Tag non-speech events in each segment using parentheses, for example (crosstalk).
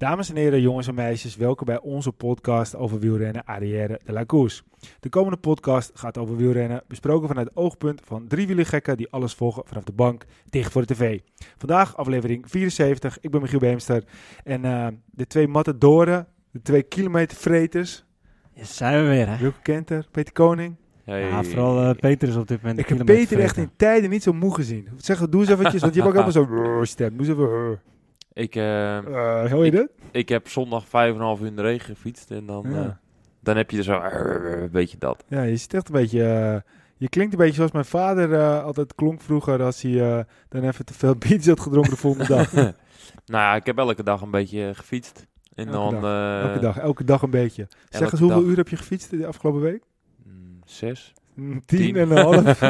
Dames en heren, jongens en meisjes, welkom bij onze podcast over wielrennen Arrière de la Course. De komende podcast gaat over wielrennen, besproken vanuit het oogpunt van drie wielergekken die alles volgen vanaf de bank, dicht voor de tv. Vandaag aflevering 74, ik ben Michiel Beemster en eh, de twee matadoren, de twee kilometer vreters, Ja, zijn we weer, hè? Wilco Kenter, Peter Koning. Hey. Ja, vooral eh, Peter is op dit moment Ik heb Peter echt in tijden niet zo moe gezien. Zeg, doe eens eventjes, want je hebt ook allemaal zo stem. Doe eens even. Ik, eh, eh, hoor je dat? ik heb zondag 5,5 uur in de regen gefietst en dan, Ja. eh, dan heb je er zo een beetje dat. Ja, je zit echt een beetje. eh, je klinkt een beetje zoals mijn vader eh, altijd klonk vroeger als hij eh, dan even te veel (laughs) biertjes had gedronken de volgende dag. (laughs) nou ja, ik heb elke dag een beetje gefietst. En Elke dan... dag, eh, elke dag, elke dag een beetje. Zeg eens, hoeveel dag. uur heb je gefietst de afgelopen week? mm, Zes. Mm, Tien, Tien. en een (laughs) half.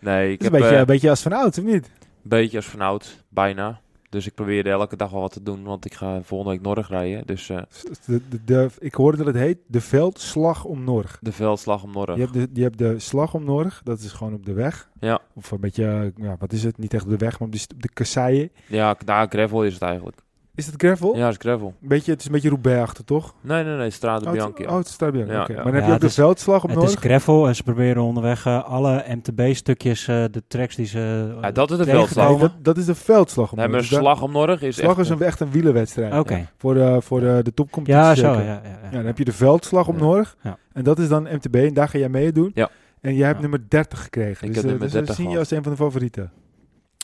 nee, ik is een heb beetje, eh, een beetje als van oud, of niet? een beetje als vanouds, bijna. Dus ik probeerde elke dag wel wat te doen, want ik ga volgende week Norg rijden. Dus eh, De, de, de- ik hoorde dat het heet de veldslag om Norg. de veldslag om Norg. Je hebt, de, je hebt de slag om Norg, dat is gewoon op de weg. Ja. Of een beetje, ja, wat is het? Niet echt op de weg, maar op de, de kasseien. Ja, daar gravel is het eigenlijk. Is het gravel? Ja, het is gravel. Beetje, het is een beetje Roubaix-achtig, toch? Nee, nee, nee, Strade Oh, het- Bianchi. Oh, het is daar Bianchi, Ja, oké. ja. Maar dan heb Ja, je ook de is- veldslag op Het is gravel en ze proberen onderweg eh, alle MTB-stukjes, eh, de tracks die ze... Ja, dat is de veldslag. Nee, dat, dat is de veldslag om Nee, maar. Dus slag om Norg is slag echt... is een, echt een wielerwedstrijd. Oké. Voor, de, voor de, de topcompetitie. Ja, zo, ja, ja, ja. Ja, dan heb je de veldslag Ja. Norg. Ja. En dat is dan MTB en daar ga jij mee doen. Ja. En jij hebt Ja. nummer 30 gekregen. Ik dus heb eh, nummer dus, eh, 30 zien je als een van de favorieten.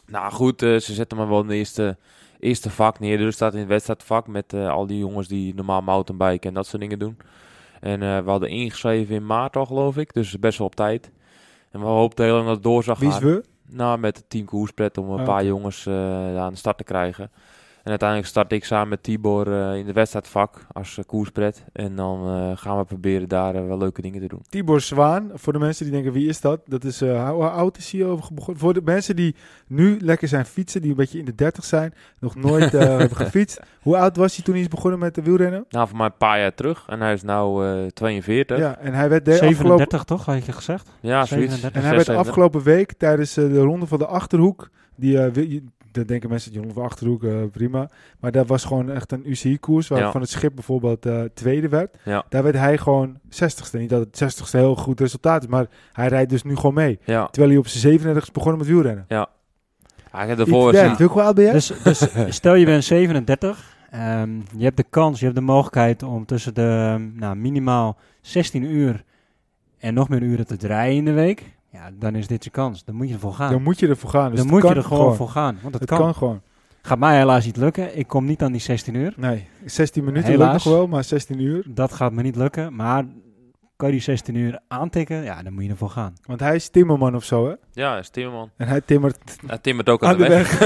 Nou goed, eh, ze zetten me wel in de eerste, eerste vak neer. Staat in het wedstrijdvak met eh, al die jongens die normaal mountainbiken en dat soort dingen doen. En eh, we hadden ingeschreven in maart al, geloof ik. Dus best wel op tijd. En we hoopten heel lang dat het door zou Wie is we? Nou, met het team Koerspret om een Ah, paar jongens eh, aan de start te krijgen. En uiteindelijk start ik samen met Tibor eh, in de wedstrijdvak als uh, Koerspret. En dan eh, gaan we proberen daar wel leuke dingen te doen. Tibor Zwaan. Voor de mensen die denken, wie is dat? Dat is, eh, hoe oud is hij over begonnen? Voor de mensen die nu lekker zijn fietsen, die een beetje in de 30 zijn, nog nooit eh, (laughs) hebben gefietst. Hoe oud was hij toen hij is begonnen met de wielrennen? Nou, voor mij een paar jaar terug. En hij is nu 42. Ja, Ja, en hij werd de afgelopen... 37 toch, had je gezegd? zoiets. 37. En hij werd afgelopen week tijdens de ronde van de Achterhoek, die, eh, wi- dan denken mensen, ronde van Achterhoek, eh, prima. Maar dat was gewoon echt een UCI-koers, waarvan Ja. het schip bijvoorbeeld eh, tweede werd. Ja. Daar werd hij gewoon 60ste. Niet dat het 60ste heel goed resultaat is, maar hij rijdt dus nu gewoon mee. Ja. Terwijl hij op zijn 37 is begonnen met wielrennen. Ik heb Iets ervoor jij? Dus, dus (laughs) stel je bent 37, ehm, je hebt de kans, je hebt de mogelijkheid om tussen de nou, minimaal 16 uur en nog meer uren te draaien in de week. Ja, dan is dit je kans. Dan moet je ervoor gaan. Dan moet je ervoor gaan. Dus dan moet je er gewoon, voor gaan. Want het, Het kan. kan. gewoon. Gaat mij helaas niet lukken. Ik kom niet aan die 16 uur. Nee, 16 minuten Helaas. lukt nog wel, maar 16 uur. Dat gaat me niet lukken. Maar kan je die 16 uur aantikken? Ja, dan moet je ervoor gaan. Want hij is timmerman of zo, hè? Ja, hij is Timmerman. En hij timmert Hij timmert ook aan, aan de weg.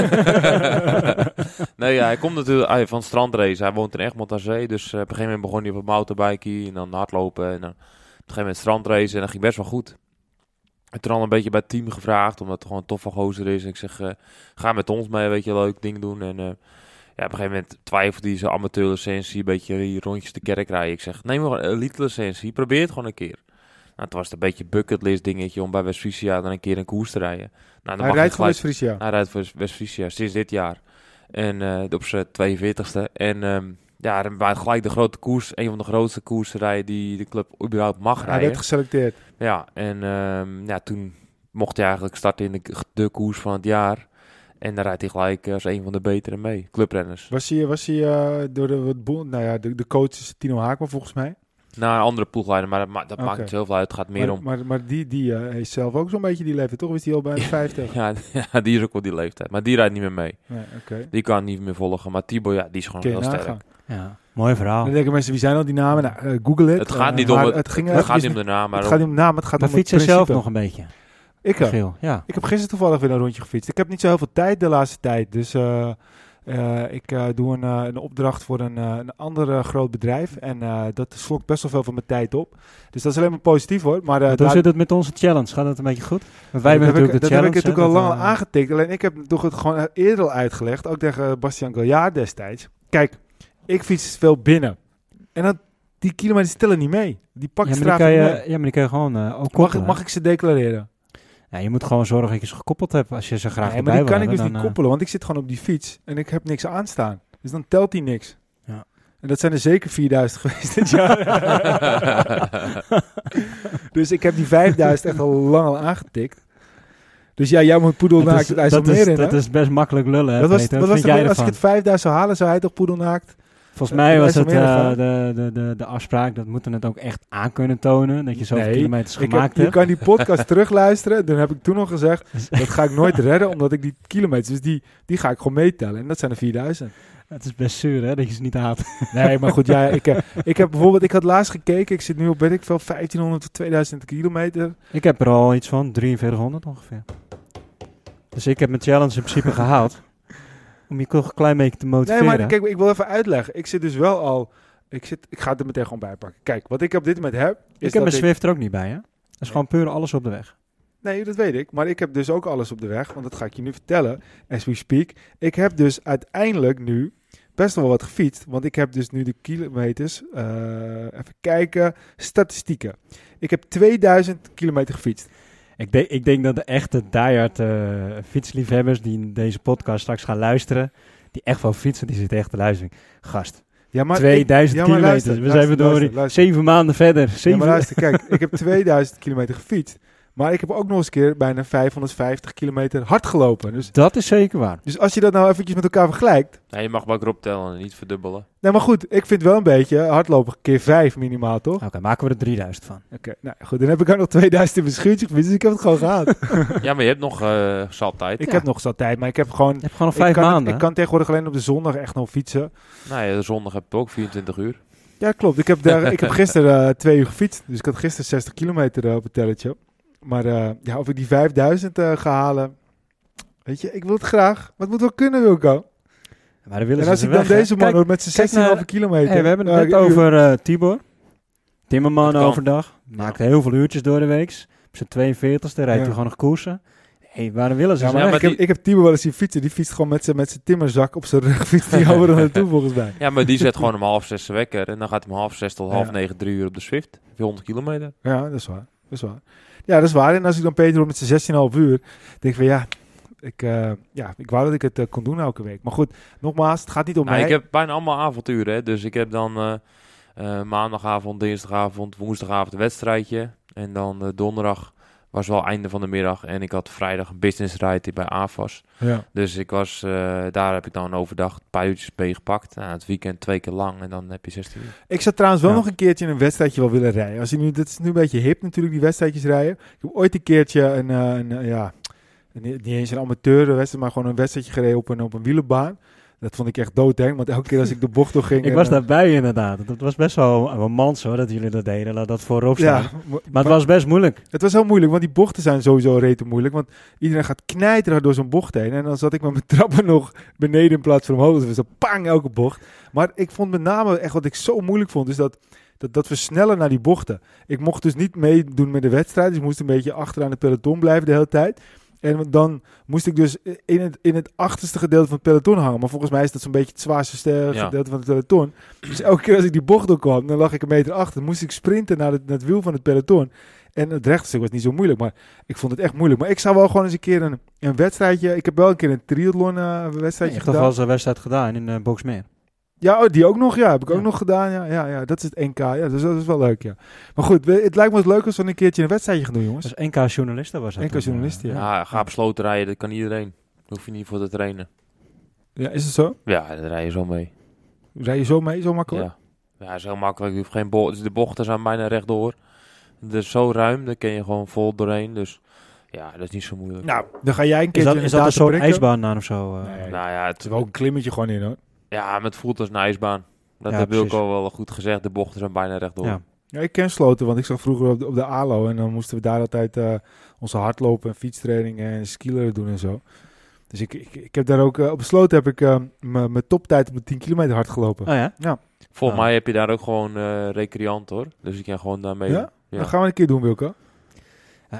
(laughs) nee, ja, hij komt natuurlijk hij, van strandrace. Hij woont in Egmond aan Zee. Dus eh, op een gegeven moment begon hij op een mountainbike en dan hardlopen. En dan op een gegeven moment strandrace. En dat ging best wel goed. Heb toen al een beetje bij het team gevraagd, omdat het gewoon een toffe gozer is. En ik zeg, eh, ga met ons mee, weet je, leuk ding doen. En eh, ja, op een gegeven moment twijfelde hij zijn amateurlicentie, een beetje die rondjes de kerk rijden. Ik zeg, neem maar een elite licentie, probeer het gewoon een keer. Nou, toen was het een beetje bucketlist dingetje om bij West-Friesia dan een keer een koers te rijden. Nou, dan Hij mag rijdt voor West-Friesia. hij rijdt voor West-Friesia sinds dit jaar. En eh, op zijn 42ste. En ehm, ja, dan waren gelijk de grote koers. Een van de grootste koersen rijden die de club überhaupt mag Hij rijden. werd geselecteerd. Ja, en ehm, ja, toen mocht hij eigenlijk starten in de, de koers van het jaar. En daar rijdt hij gelijk als een van de betere mee. Clubrenners. Was hij, was hij eh, door de, nou ja, de, de coach is Tino Haakman volgens mij. Na een andere ploegleider, maar dat, ma- dat maakt niet zoveel uit. Het gaat meer maar, om... maar, maar die, die eh, heeft zelf ook zo'n beetje die leeftijd, toch? Is die al bij de 50? Ja, ja, die is ook wel die leeftijd. Maar die rijdt niet meer mee. Nee. Die kan niet meer volgen. Maar Thibaut, ja, die is gewoon heel sterk. Ja, mooi verhaal. Dan denken mensen, wie zijn al die namen? Nou, eh, google het. Het gaat Eh, niet om maar het, het, ging het gaat niet om de naam, maar het om- gaat niet om naam, het gaat Maar om het fietsen zelf principe. nog een beetje. Ik, eh, Giel, ja. ik heb gisteren toevallig weer een rondje gefietst. Ik heb niet zo heel veel tijd de laatste tijd, dus... eh, Eh, ik eh, doe een, eh, een opdracht voor een, eh, een ander eh, groot bedrijf. En eh, dat slokt best wel veel van mijn tijd op. Dus dat is alleen maar positief hoor. Maar eh, Hoe daar- zit het met onze challenge? Gaat het een beetje goed? Want wij hebben dat heb ik, natuurlijk de dat challenge. heb ik natuurlijk al lang dat, eh, aangetikt. Alleen ik heb toch het gewoon eerder al uitgelegd. Ook tegen Bastian Gaillard destijds. Kijk, ik fiets veel binnen. En dat, die kilometers tellen niet mee. Die pak Ja maar, die je, mee. ja, maar die kan je gewoon eh, ook Mag, ik- mag ik ze declareren? Ja, je moet gewoon zorgen dat je ze gekoppeld hebt als je ze graag Nee, maar die kan ik dus niet dan, eh, koppelen. Want ik zit gewoon op die fiets. En ik heb niks aanstaan. Dus dan telt die niks. Ja. En dat zijn er zeker 4000 (laughs) geweest dit jaar. (laughs) dus ik heb die 5000 echt al lang al aangetikt. Dus ja, jij moet poedelnaakt dat het dat, IJsselmeer is, in. dat hè? is best makkelijk lullen, Wat was, Wat was jij als ik het 5000 zou halen, zou hij toch poedelnaakt? Volgens mij was het eh, de, de, de, de afspraak, dat moeten het ook echt aan kunnen tonen, dat je zoveel Nee, kilometers Ik heb, gemaakt je hebt. kan die podcast (laughs) terugluisteren. Dan heb ik toen nog gezegd, (laughs) dat ga ik nooit redden, omdat ik die kilometers, dus die, die ga ik gewoon meetellen. En dat zijn er 4000. Het is best zuur, hè, dat je ze niet haalt. (laughs) Nee, maar goed, ja, ik, ik heb bijvoorbeeld, ik had laatst gekeken, ik zit nu op, weet ik veel, 1500 tot 2000 kilometer. Ik heb er al iets van 4300 ongeveer. Dus ik heb mijn challenge in principe gehaald. Om je toch een klein beetje te Nee, motiveren. maar kijk, ik wil even uitleggen. Ik zit dus wel al, ik, zit, ik ga het er meteen gewoon bij pakken. Kijk, wat ik op dit moment heb, is ik heb mijn ik... Swift er ook niet bij, hè? Dat is gewoon puur alles op de weg. Nee, dat weet ik. Maar ik heb dus ook alles op de weg, want dat ga ik je nu vertellen, as we speak. Ik heb dus uiteindelijk nu best wel wat gefietst, want ik heb dus nu de kilometers, eh, even kijken, statistieken. Ik heb 2000 kilometer gefietst. Ik, denk ik denk dat de echte diehard eh, fietsliefhebbers die deze podcast straks gaan luisteren, die echt wel fietsen, die zitten echt te luisteren. Gast, Ja, maar 2000 ik- ja, maar kilometer. luister, We zijn luister, weer door luister, luister. zeven maanden verder. Ja, maar luister, kijk, ik heb 2000 kilometer gefietst. Maar ik heb ook nog eens een keer bijna 550 kilometer hard gelopen. Dus, Dat is zeker waar. dus als je dat nou eventjes met elkaar vergelijkt. nee, je mag maar erop tellen en niet verdubbelen. Nee, maar goed, ik vind wel een beetje hardlopen keer 5 minimaal, toch? Oké, maken we er 3000 van. Oké, nou goed, dan heb ik ook nog 2000 in mijn schuurtje gefietst, dus ik heb het gewoon gehad. (laughs) ja, maar je hebt nog eh zat tijd. ik Ja. heb nog zat tijd, maar ik heb gewoon... Je hebt gewoon nog Ik vijf kan, maanden. ik kan tegenwoordig alleen op de zondag echt nog fietsen. Nou ja, de zondag heb je ook 24 uur. Ja, klopt. Ik heb, daar, ik heb gisteren eh, twee uur gefietst. Dus ik had gisteren 60 kilometer eh, op het telletje. Maar eh, ja, of ik die 5000 eh, ga halen... Weet je, ik wil het graag. Maar het moet wel kunnen, Wilco. maar dan willen En als ze ik dan weg, deze man Kijk, hoor met zijn kijk 16,5 naar- kilometer. hey, we hebben het net uur. over eh, Tibor. Timmerman overdag. Maakt heel veel uurtjes door de week. Op zijn 42ste rijdt Ja. hij gewoon nog koersen. hey, waarom willen ze Ja, maar, ik, heb, ik heb Timo wel eens zien fietsen. Die fietst gewoon met zijn met zijn timmerzak op zijn rug. Fietst die (laughs) overal naartoe volgens mij. Ja, maar die zet gewoon om half zes de wekker. En dan gaat hij om half zes tot half Ja. negen, drie uur op de Swift. 400 kilometer. Ja, dat is waar. Dat is waar. Ja, dat is waar. En als ik dan Peter met zijn 16,5 uur, denk ik van ja, ik, eh, ja, ik wou dat ik het eh, kon doen elke week. Maar goed, nogmaals, het gaat niet om Nou, mij. ik heb bijna allemaal avonturen. Hè. Dus ik heb dan eh, maandagavond, dinsdagavond, woensdagavond een wedstrijdje. En dan donderdag was wel einde van de middag. En ik had vrijdag een business ride bij AFAS. Ja. Dus ik was, eh, daar heb ik dan overdag een paar uurtjes mee gepakt. Nou, het weekend twee keer lang en dan heb je 16 uur. Ik zou trouwens wel Ja. nog een keertje een wedstrijdje wel willen rijden. Als je nu, dit is nu een beetje hip natuurlijk, die wedstrijdjes rijden. Ik heb ooit een keertje een, eh, een eh, ja, niet eens een amateurwedstrijd, maar gewoon een wedstrijdje gereden op een, op een wielenbaan. Dat vond ik echt doodeng, want elke keer als ik de bocht door ging... Ik was eh, daarbij inderdaad. Dat was best wel een mans hoor, dat jullie dat deden. Laat dat voorop staan. Ja, maar het was best moeilijk. Het was heel moeilijk, want die bochten zijn sowieso rete moeilijk. Want iedereen gaat knijteren door zo'n bocht heen. En dan zat ik met mijn (laughs) trappen nog beneden in plaats van omhoog. Dus pang elke bocht. Maar ik vond met name echt wat ik zo moeilijk vond, is dat, dat, dat versnellen naar die bochten. Ik mocht dus niet meedoen met de wedstrijd. Dus ik moest een beetje achteraan het peloton blijven de hele tijd. En dan moest ik dus in het, in het achterste gedeelte van het peloton hangen. Maar volgens mij is dat zo'n beetje het zwaarste Ja. gedeelte van het peloton. Dus elke keer als ik die bocht doorkwam, dan lag ik een meter achter. Dan moest ik sprinten naar het, naar het wiel van het peloton. En het rechtstuk was niet zo moeilijk, maar ik vond het echt moeilijk. Maar ik zou wel gewoon eens een keer een, een wedstrijdje... Ik heb wel een keer een triathlon Je wedstrijdje hebt toch gedaan. wel eens een wedstrijd gedaan in uh, Boxmeer. Ja, oh, die ook nog. Ja, heb ik ook nog gedaan. Ja, ja, ja, dat is het NK. Ja, dus dat is wel leuk, ja. Maar goed, we- het lijkt me het leuk als we een keertje een wedstrijdje gaan doen, jongens. Dus NK journalisten was dat. NK toen, eh, journalisten, ja. Ja, ga op sloten rijden, dat kan iedereen. Daar hoef je niet voor te trainen. Ja, is het zo? Ja, daar rij je zo mee. Rij je zo mee, zo makkelijk? Ja, ja is heel makkelijk. Je hoeft geen bo dus de bochten zijn bijna rechtdoor. Het is zo ruim, daar kun je gewoon vol doorheen. Dus ja, dat is niet zo moeilijk. Nou, dan ga jij een Is keertje dat, is dat een data soort prikken. ijsbaan aan of zo? eh? Nee. nou ja, het, zit wel ook een klimmetje gewoon in, hoor. Ja, maar het voelt als een ijsbaan. Dat Ja, heb ik precies. al wel goed gezegd. De bochten zijn bijna rechtdoor. Ja. Ja, ik ken Sloten, want ik zag vroeger op de, op de ALO. En dan moesten we daar altijd eh, onze hardlopen en fietstrainingen en skileren doen en zo. Dus ik, ik, ik heb daar ook op besloten, heb ik uh, mijn toptijd op de 10 kilometer hard gelopen. Oh ja? Ja. Volgens Oh. mij heb je daar ook gewoon eh recreant hoor. Dus ik kan gewoon daarmee. Ja? Dat gaan we een keer doen, Wilco.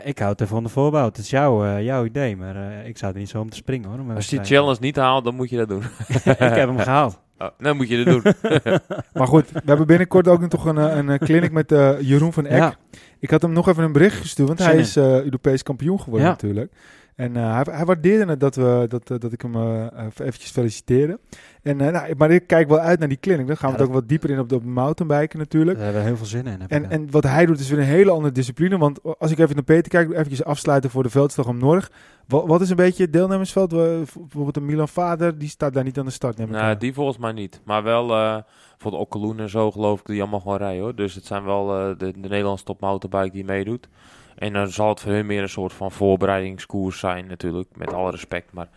Ik houd ervan de voorbouw. Het is jouw, eh, jouw idee, maar eh, ik zou er niet zo om te springen hoor. Als je die challenge niet haalt, dan moet je dat doen. (laughs) (laughs) ik heb hem gehaald. Oh, dan moet je dat doen. (laughs) Maar goed, we hebben binnenkort ook nog toch een, eh, een, clinic met eh, Jeroen van Eck. Ja. Ik had hem nog even een bericht gestuurd, want Zin hij in. is eh, Europees kampioen geworden Ja. natuurlijk. En eh, hij, hij waardeerde het dat, we, dat, dat ik hem eh, even eventjes feliciteerde. En, eh, nou, maar ik kijk wel uit naar die clinic. Dan gaan we Ja, het ook wat dieper in op de mountainbiken natuurlijk. Daar hebben we heel veel zin in. heb ik En, en wat hij doet is weer een hele andere discipline. Want als ik even naar Peter kijk, eventjes afsluiten voor de veldslag om Norg. Wat, wat is een beetje het deelnemersveld? Bijvoorbeeld een Milan Vader, die staat daar niet aan de start. Neem ik nou, aan. die volgens mij niet. Maar wel eh voor de Okkeloen en zo geloof ik die allemaal gewoon rijden hoor. Dus het zijn wel eh, de, de Nederlandse top mountainbike die meedoet. En dan zal het voor hun meer een soort van voorbereidingskoers zijn natuurlijk. Met alle respect. Maar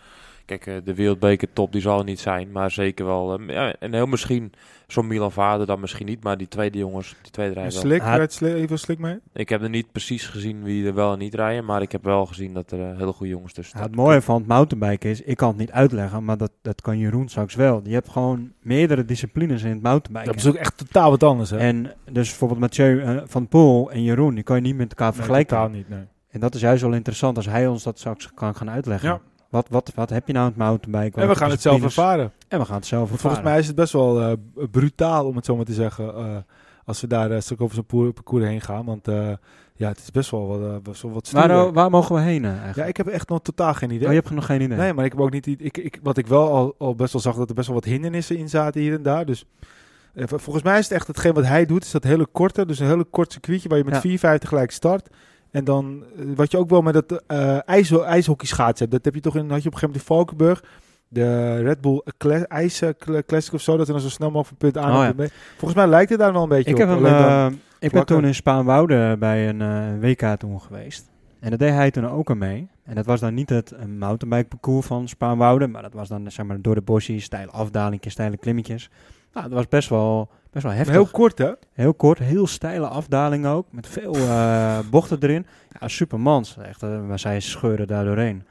kijk, eh, de wereldbeker top die zal er niet zijn. Maar zeker wel. eh, ja, en heel misschien zo'n Milan Vader dan misschien niet. Maar die tweede jongens, die tweede En rijden wel. Slik, rijdt Slik- even Slik mee? Ik heb er niet precies gezien wie er wel en niet rijden. Maar ik heb wel gezien dat er eh, hele goede jongens tussen Ja, staan. het mooie van het mountainbiken is, ik kan het niet uitleggen, maar dat, dat kan Jeroen straks wel. Je hebt gewoon meerdere disciplines in het mountainbiken. Dat is ook echt totaal wat anders. Hè? En dus bijvoorbeeld Mathieu van Poel en Jeroen, die kan je niet met elkaar Nee, vergelijken. totaal niet, nee. En dat is juist wel interessant als hij ons dat straks kan gaan uitleggen. Ja. Wat, wat, wat heb je nou in het mountainbiken? En we gaan het zelf ervaren. En we gaan het zelf ervaren. volgens mij is het best wel eh, brutaal, om het zo maar te zeggen, eh, als we daar uh, straks over zo'n parcours heen gaan. Want eh, ja, het is best wel, wat, eh, best wel wat waar, waar mogen we heen eh, eigenlijk? Ja, ik heb echt nog totaal geen idee. Oh, je hebt nog geen idee? Nee, maar ik heb ook niet... Ik, ik, wat ik wel al, al best wel zag, dat er best wel wat hindernissen in zaten hier en daar. Dus eh, volgens mij is het echt hetgeen wat hij doet, is dat hele korte. Dus een hele kort circuitje waar je met Ja. 4,50 gelijk start. En dan, eh, wat je ook wel met dat eh ijs, ijshockey schaatsen hebt. Dat heb je toch in, had je op een gegeven moment in Valkenburg. De Red Bull Cla- IJs eh, Cla- Classic of zo. Dat er dan zo snel mogelijk van punt A Oh, ja. Volgens mij lijkt het daar wel een beetje Ik, op. heb eh, ik ben toen in Spaanwouden bij een WK toen geweest. En dat deed hij toen ook aan mee. En dat was dan niet het een mountainbike parcours van Spaanwouden. Maar dat was dan zeg maar door de bosjes, steile afdalingjes, steile klimmetjes. Nou, dat was best wel, best wel heftig. heel kort, hè? Heel kort, heel steile afdaling ook. Met veel eh, (laughs) bochten erin. Ja, supermans. Echt, eh, maar zij scheuren daar doorheen.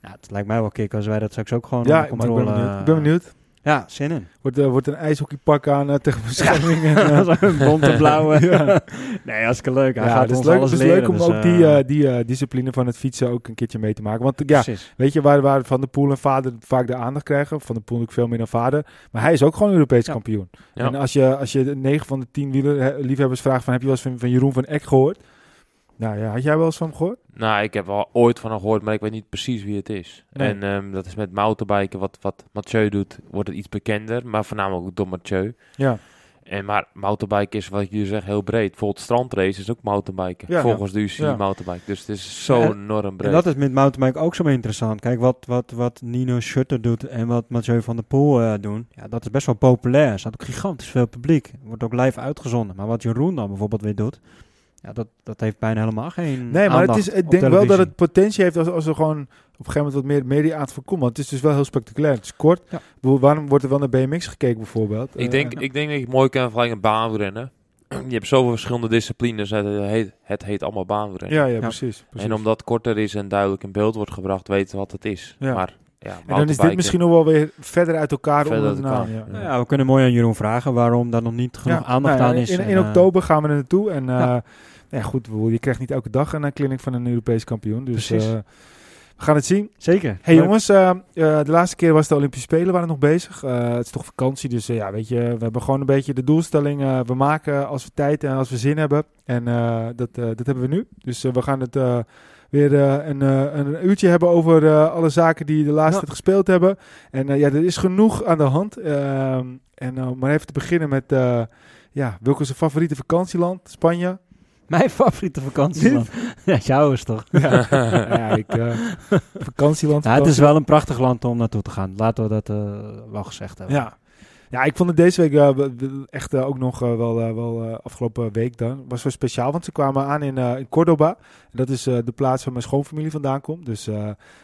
Ja, het lijkt mij wel kick als wij dat straks ook gewoon Ja, onder maar ik controle... ben benieuwd. Ik ben benieuwd. Ja, zin in. Wordt, eh, wordt een ijshockeypak aan eh, tegen bescherming. en, (laughs) eh, Zo'n bonte blauwe. (laughs) Ja. nee, hartstikke leuk. Hij ja, gaat het is ons leuk, alles het is leren. leuk om dus, ook die, die discipline van het fietsen ook een keertje mee te maken. Want ja, Precies. weet je, waar, waar Van de Poel en vader vaak de aandacht krijgen. Van de Poel natuurlijk veel meer dan vader. Maar hij is ook gewoon Europees Ja. kampioen. Ja. En als je, als je de 9 van de 10 wieler, liefhebbers vraagt van heb je wel eens van, van Jeroen van Eck gehoord? Nou ja, had jij wel eens van hem gehoord? Nou, ik heb wel ooit van hem gehoord, maar ik weet niet precies wie het is. Nee. En ehm, dat is met mountainbiken, wat, wat Mathieu doet, wordt het iets bekender. Maar voornamelijk ook door Mathieu. Ja. En maar mountainbiken is, wat je zegt, heel breed. Bijvoorbeeld strandrace is ook mountainbiken. Ja, volgens de UCI Ja. mountainbike. Dus het is zo enorm breed. En dat is met mountainbike ook zo interessant. Kijk, wat, wat, wat Nino Schutter doet en wat Mathieu van der Poel eh, doen, ja, dat is best wel populair. Er staat ook gigantisch veel publiek. Wordt ook live uitgezonden. Maar wat Jeroen dan bijvoorbeeld weer doet, ja, dat, dat heeft bijna helemaal geen Nee, maar het is, ik denk wel dat het potentie heeft als, als er gewoon op een gegeven moment wat meer media aan het voorkomen. Want het is dus wel heel spectaculair. Het is kort. Ja. Waarom wordt er wel naar BMX gekeken bijvoorbeeld? ik, denk, Eh, ik denk dat je mooi kan vergelijken met baanrennen. Je hebt zoveel verschillende disciplines. Het heet, het heet allemaal baanrennen. ja, ja, precies, precies. En omdat het korter is en duidelijk in beeld wordt gebracht, weten we wat het is. Ja. Maar ja, En dan is dit misschien nog wel weer verder uit elkaar Verder onder de uit naam. elkaar, Ja. Nou ja, we kunnen mooi aan Jeroen vragen waarom daar nog niet genoeg Ja, aandacht nou ja, aan is. In, in eh, oktober gaan we er naartoe. En eh, Ja. nou ja, goed, je krijgt niet elke dag een eh, clinic van een Europees kampioen. Dus eh, we gaan het zien. Zeker. Hey Leuk. jongens, eh, eh, de laatste keer was de Olympische Spelen waren nog bezig. Eh, het is toch vakantie, dus eh, ja, weet je, we hebben gewoon een beetje de doelstelling. eh, we maken als we tijd en als we zin hebben. En eh, dat, eh, dat hebben we nu. Dus eh, we gaan het eh, weer eh, een, eh, een uurtje hebben over eh, alle zaken die de laatste Ja. tijd gespeeld hebben. En ja, er is genoeg aan de hand. Ehm, en maar even te beginnen met, ja, welke is zijn favoriete vakantieland? Spanje? Mijn favoriete vakantieland. (laughs) ja, jou is toch? ja, (laughs) ja, ik, uh, vakantieland. Ja, het is wel een prachtig land om naartoe te gaan. Laten we dat uh, wel gezegd hebben. Ja. Ja, ik vond het deze week uh, echt uh, ook nog wel, wel afgelopen week dan. Was wel speciaal, want ze kwamen aan in, in Cordoba. En dat is de plaats waar mijn schoonfamilie vandaan komt. Dus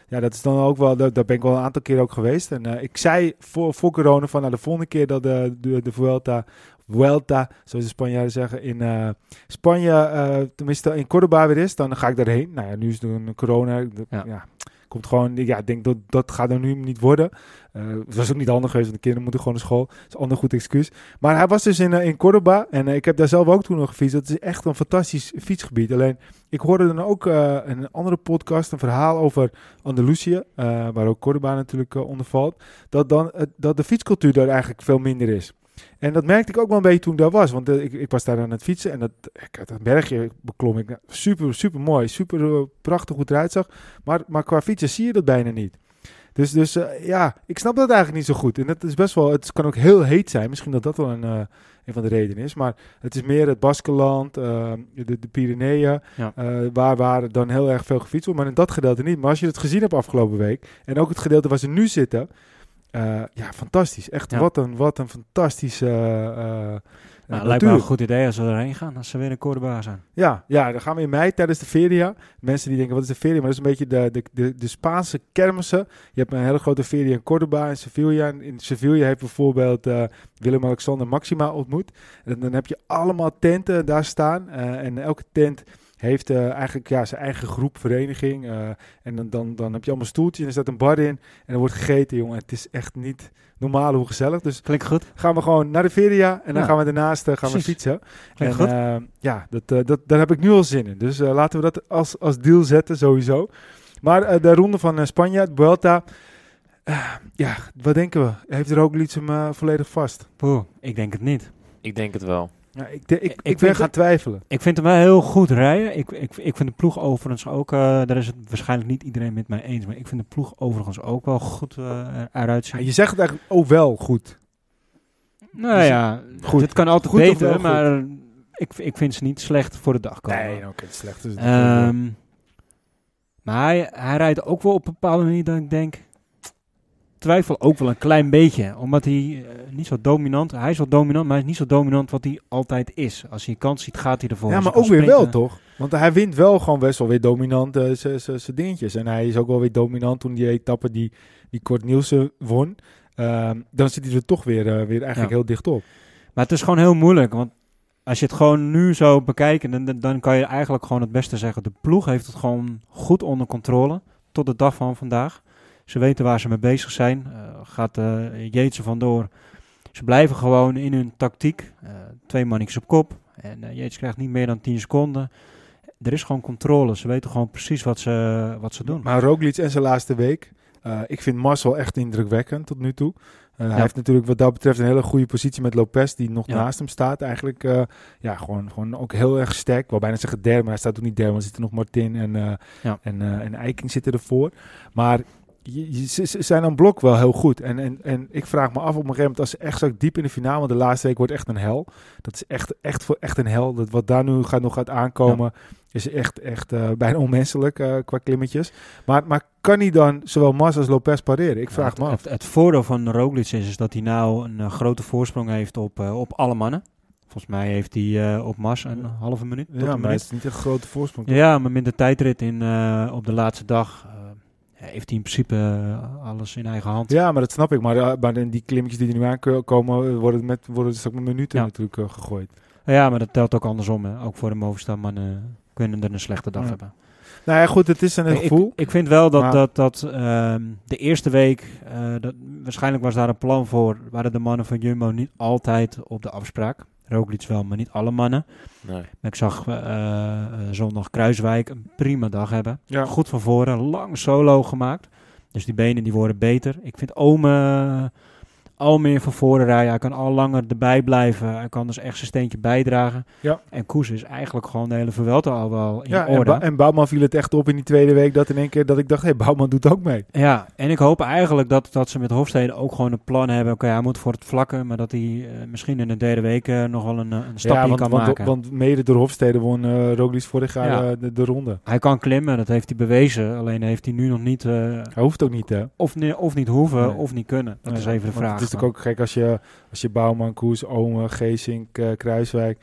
ja, dat is dan ook wel, daar, daar ben ik wel een aantal keer ook geweest. En ik zei voor, voor corona van, nou de volgende keer dat de, de, de Vuelta Vuelta, zoals de Spanjaarden zeggen, in uh, Spanje, uh, tenminste in Cordoba weer is, dan ga ik daarheen. Nou ja, nu is er een corona. Ja. Komt gewoon, ja, ik denk dat dat gaat er nu niet worden. Eh, het was ook niet handig geweest, want de kinderen moeten gewoon naar school. Dat is een ander goed excuus. Maar hij was dus in, eh, in Cordoba en eh, ik heb daar zelf ook toen nog gefietst. Dat is echt een fantastisch fietsgebied. Alleen, ik hoorde dan ook een andere podcast een verhaal over Andalusië, waar ook Cordoba natuurlijk onder valt. Dat, dan, dat de fietscultuur daar eigenlijk veel minder is. En dat merkte ik ook wel een beetje toen ik daar was. Want eh, ik, ik was daar aan het fietsen en dat, ik een bergje beklom ik. Nou, Super, super mooi. Super eh, prachtig hoe het eruit zag. Maar, maar qua fietsen zie je dat bijna niet. Dus, dus eh, ja, ik snap dat eigenlijk niet zo goed. En dat is best wel, het kan ook heel heet zijn. Misschien dat dat wel een, een van de redenen is. Maar het is meer het Baskeland, de, de Pyreneeën, Ja. waar, waar dan heel erg veel gefietst wordt. Maar in dat gedeelte niet. Maar als je het gezien hebt afgelopen week, en ook het gedeelte waar ze nu zitten, eh, ja, fantastisch. Echt, Ja. wat, een, wat een fantastische Nou, natuur. lijkt me een goed idee als we erheen gaan, als ze weer in Cordoba zijn. Ja, ja, dan gaan we in mei tijdens de feria. Mensen die denken, wat is de feria? Maar dat is een beetje de, de, de, de Spaanse kermissen. Je hebt een hele grote feria in Cordoba en Sevilla. En in Sevilla heeft bijvoorbeeld Willem-Alexander Maxima ontmoet. En dan heb je allemaal tenten daar staan. en elke tent heeft eh, eigenlijk ja, zijn eigen groep, vereniging. eh, en dan, dan, dan heb je allemaal stoeltjes en er staat een bar in. En er wordt gegeten, jongen. Het is echt niet normaal hoe gezellig. Dus Klinkt goed. gaan we gewoon naar de feria. En dan Ja. gaan we daarnaast eh, gaan we fietsen. Klinkt En, goed. eh, ja, dat, eh, dat, daar heb ik nu al zin in. Dus laten we dat als, als deal zetten, sowieso. Maar eh, de ronde van Spanje, de Vuelta. eh, ja, wat denken we? Heeft Roglic hem eh, volledig vast? Poeh, ik denk het niet. Ik denk het wel. Ja, ik, de- ik, ik, Ik ben gaan het- twijfelen. Ik vind hem wel heel goed rijden. Ik, ik, ik vind de ploeg overigens ook, eh, daar is het waarschijnlijk niet iedereen met mij eens, maar ik vind de ploeg overigens ook wel goed eh, eruit Ja, zien. je zegt het eigenlijk ook wel goed. nou dus- ja, goed. het kan altijd Goed beter, goed? maar ik, ik vind ze niet slecht voor de dag komen. Nee, oké, het is slecht. Dus het- Ehm, maar hij, hij rijdt ook wel op een bepaalde manier dat ik denk, twijfel ook wel een klein beetje, omdat hij eh, niet zo dominant, hij is wel dominant, maar hij is niet zo dominant wat hij altijd is. Als hij kans ziet, gaat hij ervoor. ja, maar ook weer wel, toch? Want hij wint wel gewoon best wel weer dominant eh, zijn dingetjes. En hij is ook wel weer dominant toen die etappe die, die Kort Nielsen won. Ehm, dan zit hij er toch weer, eh, weer eigenlijk Ja. heel dicht op. Maar het is gewoon heel moeilijk, want als je het gewoon nu zo bekijkt, dan- dan kan je eigenlijk gewoon het beste zeggen. De ploeg heeft het gewoon goed onder controle tot de dag van vandaag. Ze weten waar ze mee bezig zijn. Eh, gaat uh, Jeetsen vandoor. Ze blijven gewoon in hun tactiek. Uh, twee mannetjes op kop. En Jeets krijgt niet meer dan 10 seconden. Er is gewoon controle. Ze weten gewoon precies wat ze, wat ze doen. Maar Roglic en zijn laatste week. Uh, ik vind Marcel echt indrukwekkend tot nu toe. Uh, ja. Hij heeft natuurlijk wat dat betreft een hele goede positie met Lopez, die nog ja. naast hem staat. Eigenlijk uh, ja, gewoon, gewoon ook heel erg sterk. Ik wil bijna zeggen derde, maar hij staat ook niet derde, want er zitten nog Martin en, ja. en, en Eiking zitten ervoor. Maar je, ze zijn aan blok wel heel goed. En, en, en ik vraag me af op een gegeven moment, als ze echt zo diep in de finale, want de laatste week wordt echt een hel. Dat is echt, echt, voor, echt een hel. Dat wat daar nu gaat, nog gaat aankomen, ja. is echt, echt uh, (laughs) bijna onmenselijk uh, qua klimmetjes. Maar, maar kan hij dan zowel Mas als Lopez pareren? Ik vraag ja, me af. Het, het, voordeel van Roglic is, is dat hij nou een uh, grote voorsprong heeft op, op alle mannen. Volgens mij heeft hij uh, op Mas een halve minuut. Ja, maar het is niet een grote voorsprong. Toch? Ja, maar minder tijdrit in, uh, op de laatste dag heeft hij in principe uh, alles in eigen hand. Ja, maar dat snap ik. Maar, uh, maar die klimmetjes die er nu aankomen, worden, met, worden dus ook met minuten ja. natuurlijk uh, gegooid. Ja, maar dat telt ook andersom. Hè. Ook voor de Movistar mannen kunnen er een slechte dag ja. hebben. Nou ja, goed, het is een ik, gevoel. Ik, ik vind wel dat, maar... dat, dat uh, de eerste week, uh, dat, waarschijnlijk was daar een plan voor, waren de mannen van Jumbo niet altijd op de afspraak. Roglic wel, maar niet alle mannen. Nee. Ik zag uh, zondag Kruiswijk een prima dag hebben. Ja. Goed van voren, lang solo gemaakt. Dus die benen die worden beter. Ik vind Ome al meer van voren rijden. Hij kan al langer erbij blijven. Hij kan dus echt zijn steentje bijdragen. Ja. En Koes is eigenlijk gewoon de hele Vuelta al wel in ja, orde. En, ba en Bouwman viel het echt op in die tweede week dat in één keer dat ik dacht, hé, hey, Bouwman doet ook mee. Ja, en ik hoop eigenlijk dat, dat ze met Hofstede ook gewoon een plan hebben. Oké, okay, hij moet voor het vlakken, maar dat hij uh, misschien in de derde week uh, nog wel een, een stapje ja, want, kan want, maken. Want mede door Hofstede won uh, Roglic vorig jaar ja. de, de, ronde. Hij kan klimmen, dat heeft hij bewezen. Alleen heeft hij nu nog niet... hij hoeft ook niet, hè? Of, of niet hoeven, nee. of niet kunnen. Dat nee, is even de vraag. Natuurlijk ook gek als je als je Bouwman, Koes, Ome, Geesink, uh, Kruiswijk.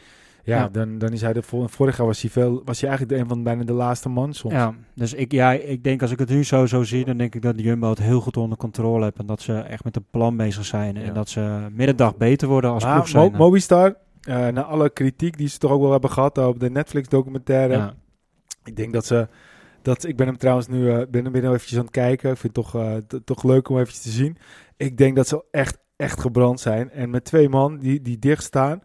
Ja, ja, Dan, dan is hij de vol vorig jaar was hij veel, was hij eigenlijk de een van bijna de laatste man soms. Ja, dus ik, ja, ik denk als ik het nu zo zo zie, dan denk ik dat de Jumbo het heel goed onder controle heeft en dat ze echt met een plan bezig zijn ja. en dat ze middendag beter worden als maar ploeg zijn. Mo Mobistar, uh, na alle kritiek die ze toch ook wel hebben gehad op de Netflix documentaire, ja. ik denk dat ze Dat, ik ben hem trouwens nu eh ben, nou eventjes aan het kijken. Ik vind het toch, eh, toch leuk om eventjes te zien. Ik denk dat ze echt, echt gebrand zijn. En met twee man die, die dicht staan.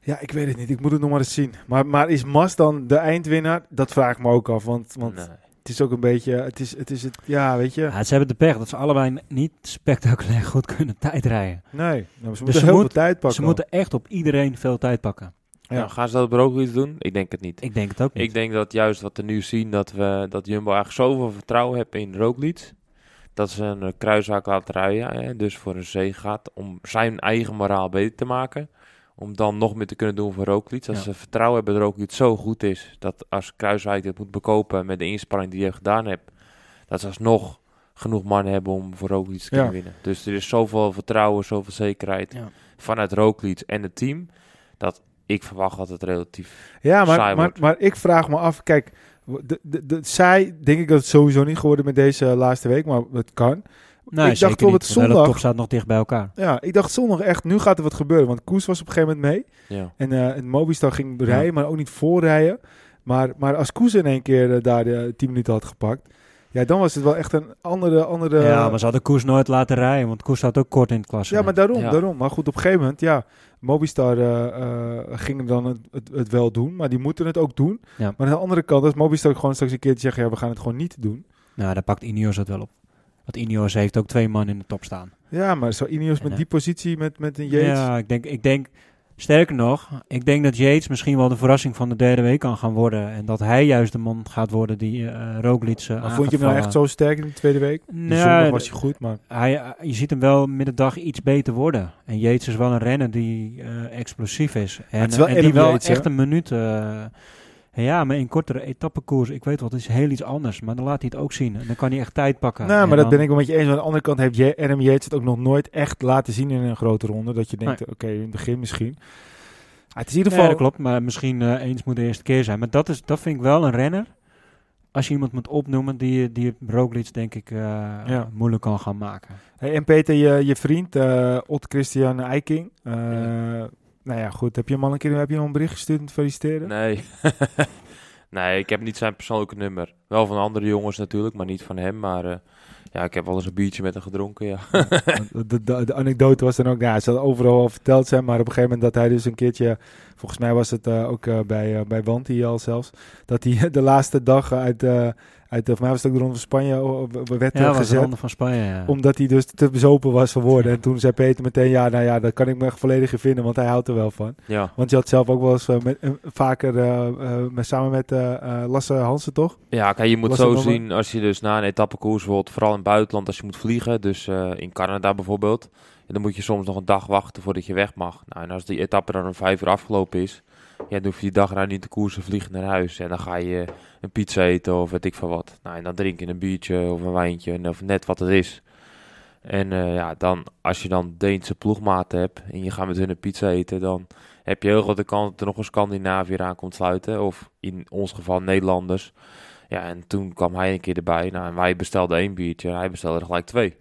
Ja, ik weet het niet. Ik moet het nog maar eens zien. Maar, maar is Mas dan de eindwinnaar? Dat vraag ik me ook af. Want, want Nee. het is ook een beetje... Het is het, is het ja, weet je. Ja, ze hebben de pech dat ze allebei niet spectaculair (laughs) goed kunnen tijdrijden. Nee, nou, ze moeten Dus ze heel moet- veel tijd pakken. Ze moeten echt op iedereen veel tijd pakken. Ja. Ja, gaan ze dat bij Roglic doen? Ik denk het niet. Ik denk het ook niet. Ik denk dat juist wat we nu zien, dat, we, dat Jumbo eigenlijk zoveel vertrouwen heeft in Roglic. Dat ze een eh, kruiszaak laten rijden, hè, dus voor een zee gaat, om zijn eigen moraal beter te maken. Om dan nog meer te kunnen doen voor Roglic. Als Ja. ze vertrouwen hebben dat Roglic zo goed is, dat als Kruiswijk dit moet bekopen met de inspanning die heeft gedaan heeft, dat ze alsnog genoeg mannen hebben om voor Roglic te kunnen Ja. winnen. Dus er is zoveel vertrouwen, zoveel zekerheid Ja. vanuit Roglic en het team, dat ik verwacht dat het relatief... Ja, maar, saai maar, wordt. maar ik vraag me af, kijk, de, de, de, zij denk ik dat het sowieso niet geworden met deze laatste week, maar het kan. Nee, ik dacht zeker op het zondag- top staat nog dicht bij elkaar. Ja, ik dacht zondag echt, nu gaat er wat gebeuren, want Koes was op een gegeven moment mee Ja. en, eh en Mobistar ging rijden, maar ook niet voorrijden. Maar, maar als Koes in één keer eh, daar de 10 minuten had gepakt, ja, dan was het wel echt een andere... andere ja, maar ze hadden Koers nooit laten rijden, want Koers staat ook kort in het klasse. Ja, maar daarom, Ja. daarom. Maar goed, op een gegeven moment, ja, Mobistar eh, eh, ging dan het, het, het wel doen, maar die moeten het ook doen. Ja. Maar aan de andere kant, als Mobistar gewoon straks een keer zegt, ja, we gaan het gewoon niet doen. Nou, daar pakt Ineos het wel op. Want Ineos heeft ook twee man in de top staan. Ja, maar zo Ineos En, met eh, die positie, met, met een Yates. Ja, ik denk, ik denk, sterker nog, ik denk dat Yates misschien wel de verrassing van de derde week kan gaan worden. En dat hij juist de man gaat worden die eh Roglic uh, maar vond je hem nou echt zo sterk in de tweede week? Zondag was hij goed, maar... Hij, eh, je ziet hem wel met de dag iets beter worden. En Yates is wel een renner die eh, explosief is. En, het is wel en die wel Yates, echt een minuut... ja, maar in kortere etappekoers, ik weet wat, het is heel iets anders. Maar dan laat hij het ook zien. En dan kan hij echt tijd pakken. nou, maar dat ben ik wel met je eens. Aan de andere kant heeft Je- Adam Yates het ook nog nooit echt laten zien in een grote ronde. Dat je denkt, oké, in het begin misschien. Ah, het is in ieder Nee, geval... dat klopt. Maar misschien eh, eens moet de eerste keer zijn. Maar dat, is, dat vind ik wel een renner. Als je iemand moet opnoemen die, die Roglic denk ik eh, Ja. moeilijk kan gaan maken. Hey, en Peter, je, je vriend, eh Ot Christian Eiking. Nou ja, goed. Heb je hem al een keer heb je hem een bericht gestuurd om te feliciteren? Nee. (laughs) nee, ik heb niet zijn persoonlijke nummer. Wel van andere jongens natuurlijk, maar niet van hem. Maar eh, ja, ik heb wel eens een biertje met hem gedronken, ja. De, de, de anekdote was dan ook, nou, ja, ze had overal al verteld zijn, maar op een gegeven moment dat hij dus een keertje, volgens mij was het eh, ook eh, bij, bij Wanti al zelfs, dat hij (laughs) de laatste dag uit, uit voor mij was het ook de Ronde van Spanje, oh, oh, werd Ja, de gezet. ronde van Spanje. Ja. Omdat hij dus te bezopen was geworden. En toen zei Peter meteen, ja, nou ja, daar kan ik me echt volledig in vinden, want hij houdt er wel van. ja. Want je had zelf ook wel eens eh, met, eh, vaker eh, eh, met, samen met eh, eh, Lasse Hansen, toch? Ja, kijk, je moet zo zien als je dus na een etappekoers wilt, vooral in het buitenland, als je moet vliegen, dus eh, in Canada bijvoorbeeld, en dan moet je soms nog een dag wachten voordat je weg mag. Nou, en als die etappe dan om vijf uur afgelopen is, ja, dan hoef je die dag nou niet te koersen, vliegen naar huis. En dan ga je een pizza eten of weet ik veel wat. Nou, en dan drink je een biertje of een wijntje, of net wat het is. En eh, ja, dan, als je dan Deense ploegmaten hebt en je gaat met hun een pizza eten, dan heb je heel grote kans dat er nog een Scandinaviër aan komt sluiten. Of in ons geval Nederlanders. Ja, en toen kwam hij een keer erbij. Nou, en wij bestelden één biertje. En hij bestelde er gelijk twee. (laughs)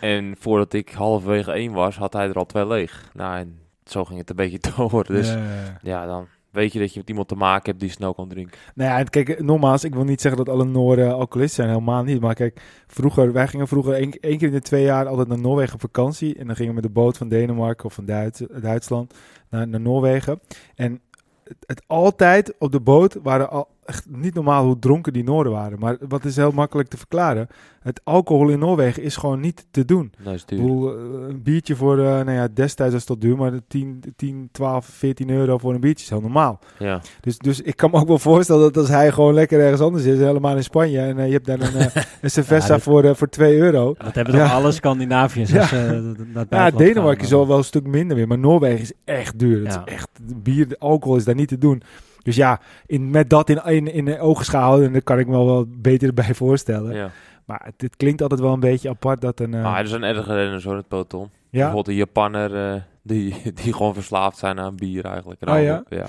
En voordat ik halverwege één was, had hij er al twee leeg. Nou, en zo ging het een beetje (laughs) door. Dus ja, Ja. dan weet je dat je met iemand te maken hebt die snel kan drinken. Nou ja, kijk, nogmaals, ik wil niet zeggen dat alle Nooren alcoholisten zijn, helemaal niet. Maar kijk, vroeger, wij gingen vroeger één, één keer in de twee jaar altijd naar Noorwegen op vakantie. En dan gingen we met de boot van Denemarken of van Duits, Duitsland naar, naar Noorwegen. En het, het altijd op de boot waren al echt niet normaal hoe dronken die Nooren waren. Maar wat is heel makkelijk te verklaren. Het alcohol in Noorwegen is gewoon niet te doen. Nou, is Ik duur. bedoel, eh, een biertje voor, eh, nou ja, destijds was het tot duur, maar 10, 10, 12, 14 euro voor een biertje is heel normaal. Ja, Dus, dus ik kan me ook wel voorstellen dat als hij gewoon lekker ergens anders is, helemaal in Spanje, en eh, je hebt daar een, (laughs) een cerveza Ja, dat- voor, voor 2 euro. Dat hebben Ja. toch alle Scandinaviërs Ja. als Ja, Denemarken gaan, is al wel een stuk minder weer, maar Noorwegen is echt duur. Het Ja. is echt, bier, de alcohol is daar niet te doen. Dus ja, in, met dat in, in, in de ogen houden, dan kan ik me wel beter (laughs) erbij voorstellen. ja. Maar het, het klinkt altijd wel een beetje apart dat een... eh, Maar er zijn erge renners hoor, in het peloton. ja, Bijvoorbeeld een Japanner eh, die, die gewoon verslaafd zijn aan bier eigenlijk. En Oh, ja? ja.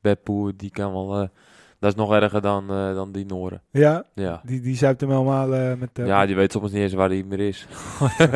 Beppo, die kan wel... eh, dat is nog erger dan, dan die Noren. ja, Ja. die, die zuipt hem helemaal met... ja, die weet soms niet eens waar hij meer is. bizar,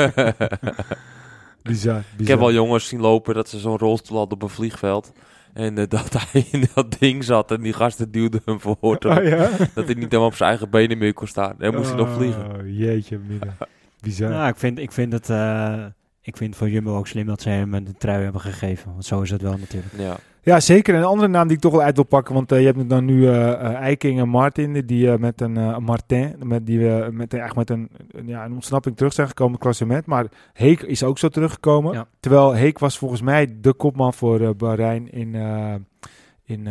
(laughs) bizar. Ik heb wel jongens zien lopen dat ze zo'n rolstoel hadden op een vliegveld. En eh, (laughs) dat hij in dat ding zat en die gasten duwden hem voor. Oh, ja? Dat hij niet helemaal op zijn eigen benen meer kon staan. En moest hij nog vliegen. Oh, jeetje, midden. (laughs) Bizar. Nou, ik vind, ik vind het... eh, ik vind voor Jumbo ook slim dat ze hem de trui hebben gegeven. Want zo is het wel natuurlijk. Ja. Ja, zeker. En een andere naam die ik toch wel uit wil pakken, want eh, je hebt dan nu eh, Eiking en Martin, die met een Martin, met die met, eigenlijk met een, ja, een ontsnapping terug zijn gekomen het klassement. Maar Heek is ook zo teruggekomen. Ja. Terwijl Heek was volgens mij de kopman voor Bahrein in, in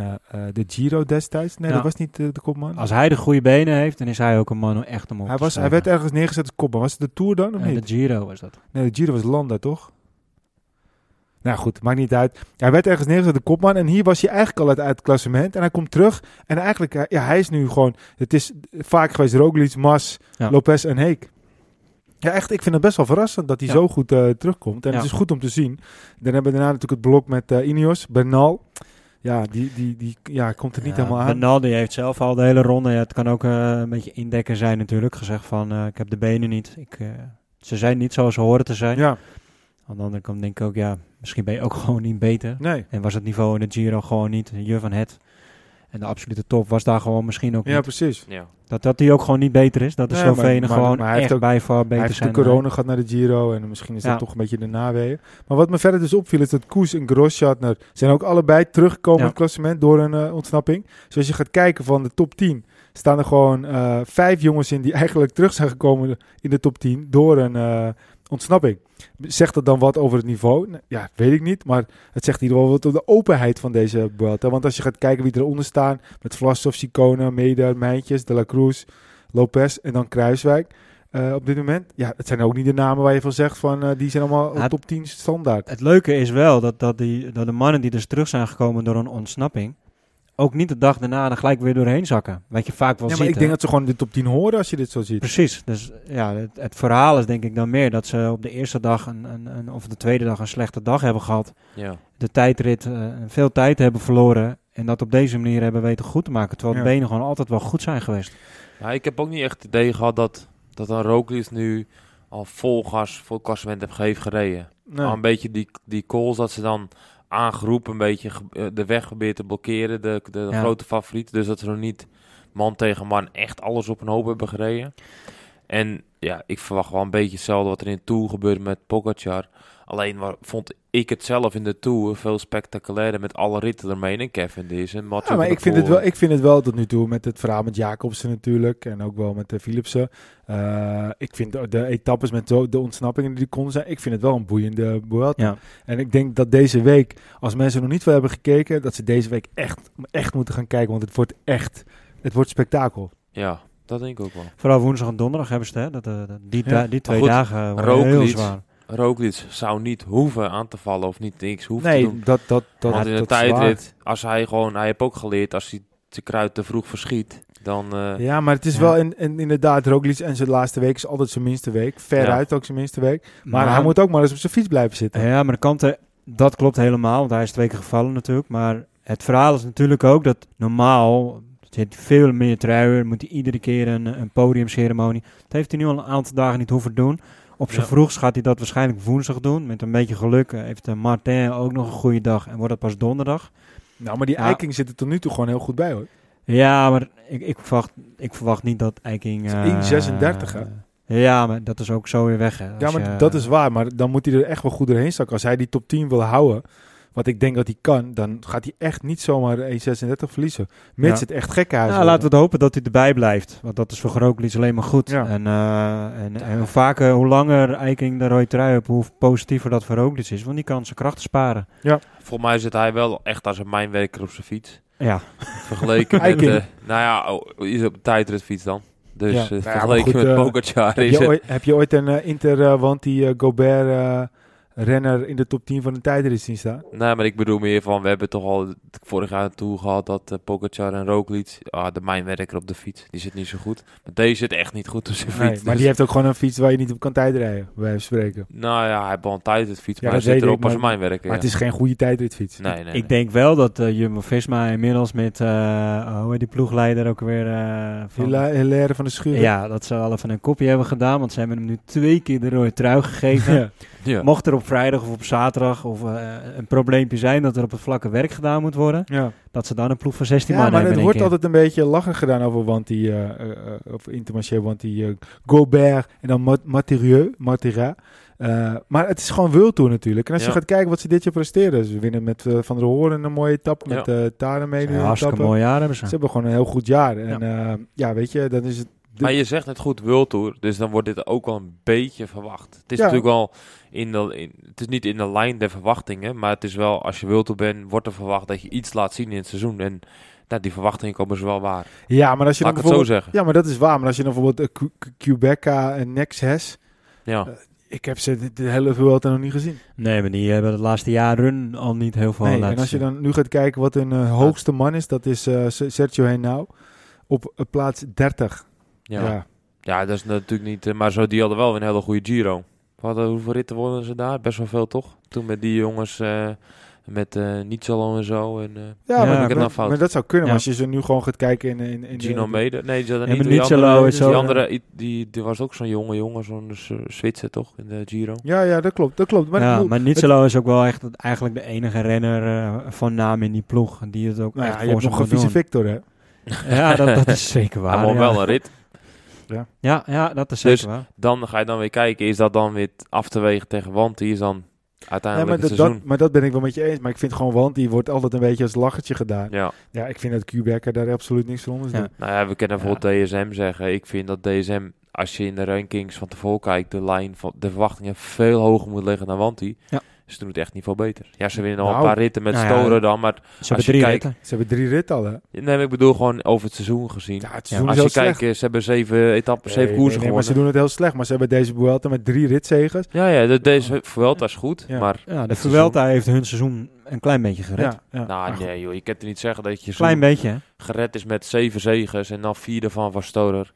de Giro destijds. Nee, Ja. dat was niet de kopman. Als hij de goede benen heeft, dan is hij ook een man om echt om op hij, was, hij werd ergens neergezet als kopman. Was het de Tour dan of niet? de Giro was dat. Nee, de Giro was Landa, toch? Nou goed, maakt niet uit. Hij werd ergens neergezet de kopman. En hier was hij eigenlijk al uit, uit het klassement. En hij komt terug. En eigenlijk, eh, ja, hij is nu gewoon... Het is vaak geweest Roglic, Mas, Ja. Lopez en Heek. Ja, echt, ik vind het best wel verrassend dat hij Ja. zo goed eh, terugkomt. En Ja. het is goed om te zien. Dan hebben we daarna natuurlijk het blok met eh Ineos, Bernal. Ja, die, die, die ja, komt er niet Ja, helemaal aan. Bernal die heeft zelf al de hele ronde. Ja, het kan ook een beetje indekken zijn natuurlijk. Gezegd van, ik heb de benen niet. Ik, ze zijn niet zoals ze horen te zijn. Ja, Aan de andere kant denk ik ook, ja, misschien ben je ook (laughs) gewoon niet beter. nee. En was het niveau in de Giro gewoon niet je van het. En de absolute top was daar gewoon misschien ook Ja, niet. precies. Ja. Dat, dat die ook gewoon niet beter is. Dat de Nee, maar- Slovenen maar- gewoon maar hij heeft echt ook- bij far beter Hij heeft zijn. de dan corona gehad naar de Giro en misschien is dat toch een beetje de naweeën. Maar wat me verder dus opviel is dat Koes en Grosschartner zijn ook allebei teruggekomen Ja. in het klassement door een eh, ontsnapping. Dus als je gaat kijken van de top 10, staan er gewoon eh, vijf jongens in die (laughs) eigenlijk terug zijn gekomen in de top 10 door een eh, ontsnapping. Zegt dat dan wat over het niveau? Nou, Ja, weet ik niet. Maar het zegt in ieder geval wat over de openheid van deze Vuelta. Want als je gaat kijken wie eronder staan, met Vlasov, Sicona, Meder, Mijntjes, De La Cruz, Lopez en dan Kruiswijk. eh, op dit moment. Ja, het zijn ook niet de namen waar je van zegt van die zijn allemaal Ja, top 10 standaard. Het leuke is wel dat, dat, die, dat de mannen die dus terug zijn gekomen door een ontsnapping... ook niet de dag daarna er gelijk weer doorheen zakken. Wat je vaak wel Ja, ziet. maar ik hè. denk dat ze gewoon de top 10 horen als je dit zo ziet. Precies. Dus ja, het, het verhaal is denk ik dan meer dat ze op de eerste dag een, een, een- of de tweede dag een slechte dag hebben gehad. Ja. De tijdrit eh, veel tijd hebben verloren. En dat op deze manier hebben weten goed te maken. Terwijl Ja. de benen gewoon altijd wel goed zijn geweest. Ja, ik heb ook niet echt het idee gehad dat, dat een Roglic nu al vol gas, klassement heb heeft gereden. Nee. Al een beetje die, die calls dat ze dan aangeroepen, een beetje eh, de weg proberen te blokkeren, de, de Ja. grote favoriet. Dus dat ze nog niet man tegen man echt alles op een hoop hebben gereden. En ja, ik verwacht wel een beetje hetzelfde wat er in de Tour gebeurde met Pogacar. Alleen waar, vond ik het zelf in de Tour veel spectaculairder met alle ritten ermee en Cavendish en Mathieu Ja, maar ik vind, het wel, ik vind het wel tot nu toe met het verhaal met Jacobsen natuurlijk. En ook wel met de Philipsen. Eh, ik vind de, de etappes met zo, de ontsnappingen die er konden zijn. Ik vind het wel een boeiende Vuelta. Ja. En ik denk dat deze week, als mensen nog niet veel hebben gekeken, dat ze deze week echt, echt moeten gaan kijken. Want het wordt echt, het wordt spektakel. Ja, dat denk ik ook wel. Vooral woensdag en donderdag hebben ze het. Hè? Dat, eh, dat- die, Ja. die twee goed, dagen worden heel zwaar. Roglic zou niet hoeven aan te vallen of niet niks hoeven te Nee, doen. dat, dat, dat, Want in de dat is waar. tijdrit, als hij gewoon, hij heeft ook geleerd, als hij zijn kruid te vroeg verschiet, dan... eh, Ja, maar het is Ja. wel in, in- inderdaad, Roglic en zijn laatste week is altijd zijn minste week. Veruit ook zijn minste week. Maar, hij moet ook maar eens op zijn fiets blijven zitten. Ja, maar de kanten, dat klopt helemaal, want hij is twee keer gevallen natuurlijk. Maar het verhaal is natuurlijk ook dat normaal zit veel meer truien, moet hij iedere keer een, een podiumceremonie. Dat heeft hij nu al een aantal dagen niet hoeven doen. Op zijn Ja. vroegst gaat hij dat waarschijnlijk woensdag doen. Met een beetje geluk eh, heeft eh, Martin ook nog een goede dag en wordt het pas donderdag. Nou, maar die Ja. Eiking zit er tot nu toe gewoon heel goed bij hoor. Ja, maar ik, ik, verwacht, ik verwacht niet dat Eiking... Het eh, is 1,36 hè? Ja, maar dat is ook zo weer weg. Hè. Ja, maar je- dat is waar. Maar dan moet hij er echt wel goed doorheen zakken. Als hij die top 10 wil houden, wat ik denk dat hij kan, dan gaat hij echt niet zomaar 1,36 verliezen. Mits Ja. het echt gekhuis Nou, laten we het hopen dat hij erbij blijft. Want dat is voor Roglic alleen maar goed. Ja. En, eh, en, en hoe vaker, hoe langer Eiking de rode trui hebt, hoe positiever dat voor Roglic is. Want die kan zijn krachten sparen. volgens mij zit hij wel echt als een mijnwerker op zijn fiets. Ja, Vergeleken (laughs) met, eh, nou ja, oh, is op de tijdritfiets dan. Dus Ja. eh, Nou ja, vergeleken goed, met eh, Pogacar Heb heb je ooit een eh, Inter, eh, want die eh, Gobert eh, renner in de top 10 van een tijdrit zien staan? Nee, maar ik bedoel meer van, we hebben toch al vorig jaar toe gehad dat uh, Pogacar en Roglic, ah, de mijnwerker op de fiets, die zit niet zo goed. Maar deze zit echt niet goed op zijn Nee, fiets. maar dus- die heeft ook gewoon een fiets waar je niet op kan tijdrijden, bij wijze van spreken. Nou ja, hij heeft wel een tijdritfiets, Ja, maar hij dat zit erop als een mijnwerker. Maar ja. het is geen goede tijdritfiets. Nee, nee, nee. ik denk wel dat eh, Jumbo-Visma inmiddels met, eh, hoe heet die ploegleider ook weer? eh van, Hila- Hilaire van de Schuur. ja, dat ze al even een kopje hebben gedaan. Want ze hebben hem nu twee keer de rode trui gegeven. (laughs) Ja. Ja. Mocht er op vrijdag of op zaterdag of eh, een probleempje zijn dat er op het vlakke werk gedaan moet worden, Ja, dat ze dan een ploeg van 16 ja man maar hebben. het in wordt altijd een beetje lachen gedaan over Wanty, eh eh, eh, of Intermarché, Wanty eh, Gobert en dan Mat-. Eh, maar het is gewoon World Tour natuurlijk. En als je gaat kijken wat ze dit jaar presteren. Ze winnen met Van der Hoorn een mooie etappe, met eh Taren mee. Ja, een hartstikke etappe. mooi jaar hebben ze. Ze hebben gewoon een heel goed jaar. En ja, ja weet je, dan is het... Maar je zegt net goed World Tour, dus dan wordt dit ook wel een beetje verwacht. Het is Ja. natuurlijk wel in de, in, het is niet in de lijn der verwachtingen, maar het is wel als je World Tour bent, wordt er verwacht dat je iets laat zien in het seizoen. En nou, die verwachtingen komen ze wel waar. Ja, maar als je Laat dan ik het zo bijvoorbeeld... zeggen. Ja, maar dat is waar. Maar als je dan bijvoorbeeld uh, Quebeca en Nexus... Ja. Ik heb ze de, hele Vuelta nog niet gezien. Nee, maar die hebben de laatste jaren al niet heel veel Nee, laten en als je dan nu gaat kijken wat hun uh, hoogste man is, dat is uh, Sergio Henao op uh, plaats 30. Ja. ja. Ja, dat is natuurlijk niet. eh, maar zo, die hadden wel een hele goede Giro. Wat, eh, hoeveel ritten worden ze daar? Best wel veel, toch? Toen met die jongens, eh, met uh, Nietzsche en zo. En, uh, ja, maar, ik maar, maar dat zou kunnen. Ja. Maar als je ze nu gewoon gaat kijken in... in, in Gino de, Mede? Nee, die, niet, maar die Nietzsche andere, is die zo- andere die, die, die was ook zo'n jonge jongen, zo'n uh, Zwitser toch, in de Giro. Ja, ja, dat klopt. Dat klopt. Maar, ja, bedoel, maar Nietzsche is ook wel echt het- eigenlijk de enige renner eh, van naam in die ploeg. Die het ook nou echt ja, je voor hebt nog een vieze. Victor, hè? Ja, dat, dat is (laughs) zeker waar. Ja. wel een rit. Ja, ja, dat is Dus zeker waar. Dan ga je dan weer kijken, is dat dan weer af te wegen tegen Want? Die is dan Ja, uiteindelijk maar, het dat, seizoen. dat, maar dat ben ik wel met je eens. Maar ik vind gewoon, want die wordt altijd een beetje als lachertje gedaan. Ja, ja. ik vind dat Quebeca daar absoluut niks van onder Ja. doet. Nou ja, we kunnen bijvoorbeeld DSM zeggen. Ik vind dat DSM, als je in de rankings van tevoren kijkt, de lijn van de verwachtingen veel hoger moet liggen dan Wanty. Ja. Ze doen het echt niet veel beter. Ja, ze winnen al Nou, een paar ritten met nou ja, Storen dan, maar Ze hebben je drie kijkt- ritten. Ze hebben drie ritten al, hè? nee, maar ik bedoel gewoon over het seizoen gezien. Ja, het Ja, seizoen als is je heel kijkt, slecht. eh, ze hebben zeven etappen, zeven Nee, koersen nee, nee, maar ze gewonnen. doen het heel slecht. Maar ze hebben deze Vuelta met drie ritzegers. Ja, ja, de, deze Vuelta is goed, Ja. maar Ja, de Vuelta heeft hun seizoen een klein beetje gered. Ja, ja. nou, nee joh, je kunt er niet zeggen dat je Klein beetje, hè? gered is met zeven zegens en dan vier ervan van Storer.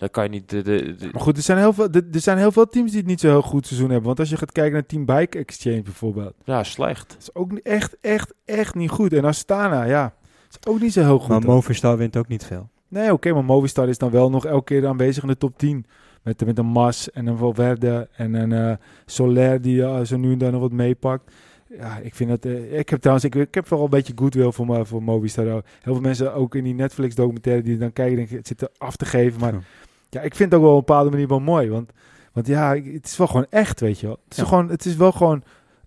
Dan kan je niet... De, de, de- Maar goed, er zijn, heel veel, er er zijn heel veel teams die het niet zo heel goed seizoen hebben. Want als je gaat kijken naar Team Bike Exchange bijvoorbeeld. ja, slecht. Dat is ook niet- echt, echt, echt niet goed. En Astana, ja. is ook niet zo heel goed. Maar Movistar wint ook niet veel. Nee, oké, maar Movistar is dan wel nog elke keer aanwezig in de top 10. Met, met een Mas en een Valverde en een eh Soler die eh, zo nu en dan nog wat meepakt. Ja, ik vind dat... eh, ik heb trouwens... Ik, ik heb wel een beetje goodwill voor, me- voor Movistar. Heel veel mensen ook in die Netflix documentaire die dan kijken... denken, het zit er af te geven. Maar Ja. Ja, ik vind het ook wel op een bepaalde manier wel mooi. Want, want ja, het is wel gewoon echt, weet je wel. Het is, Ja. gewoon, het is wel gewoon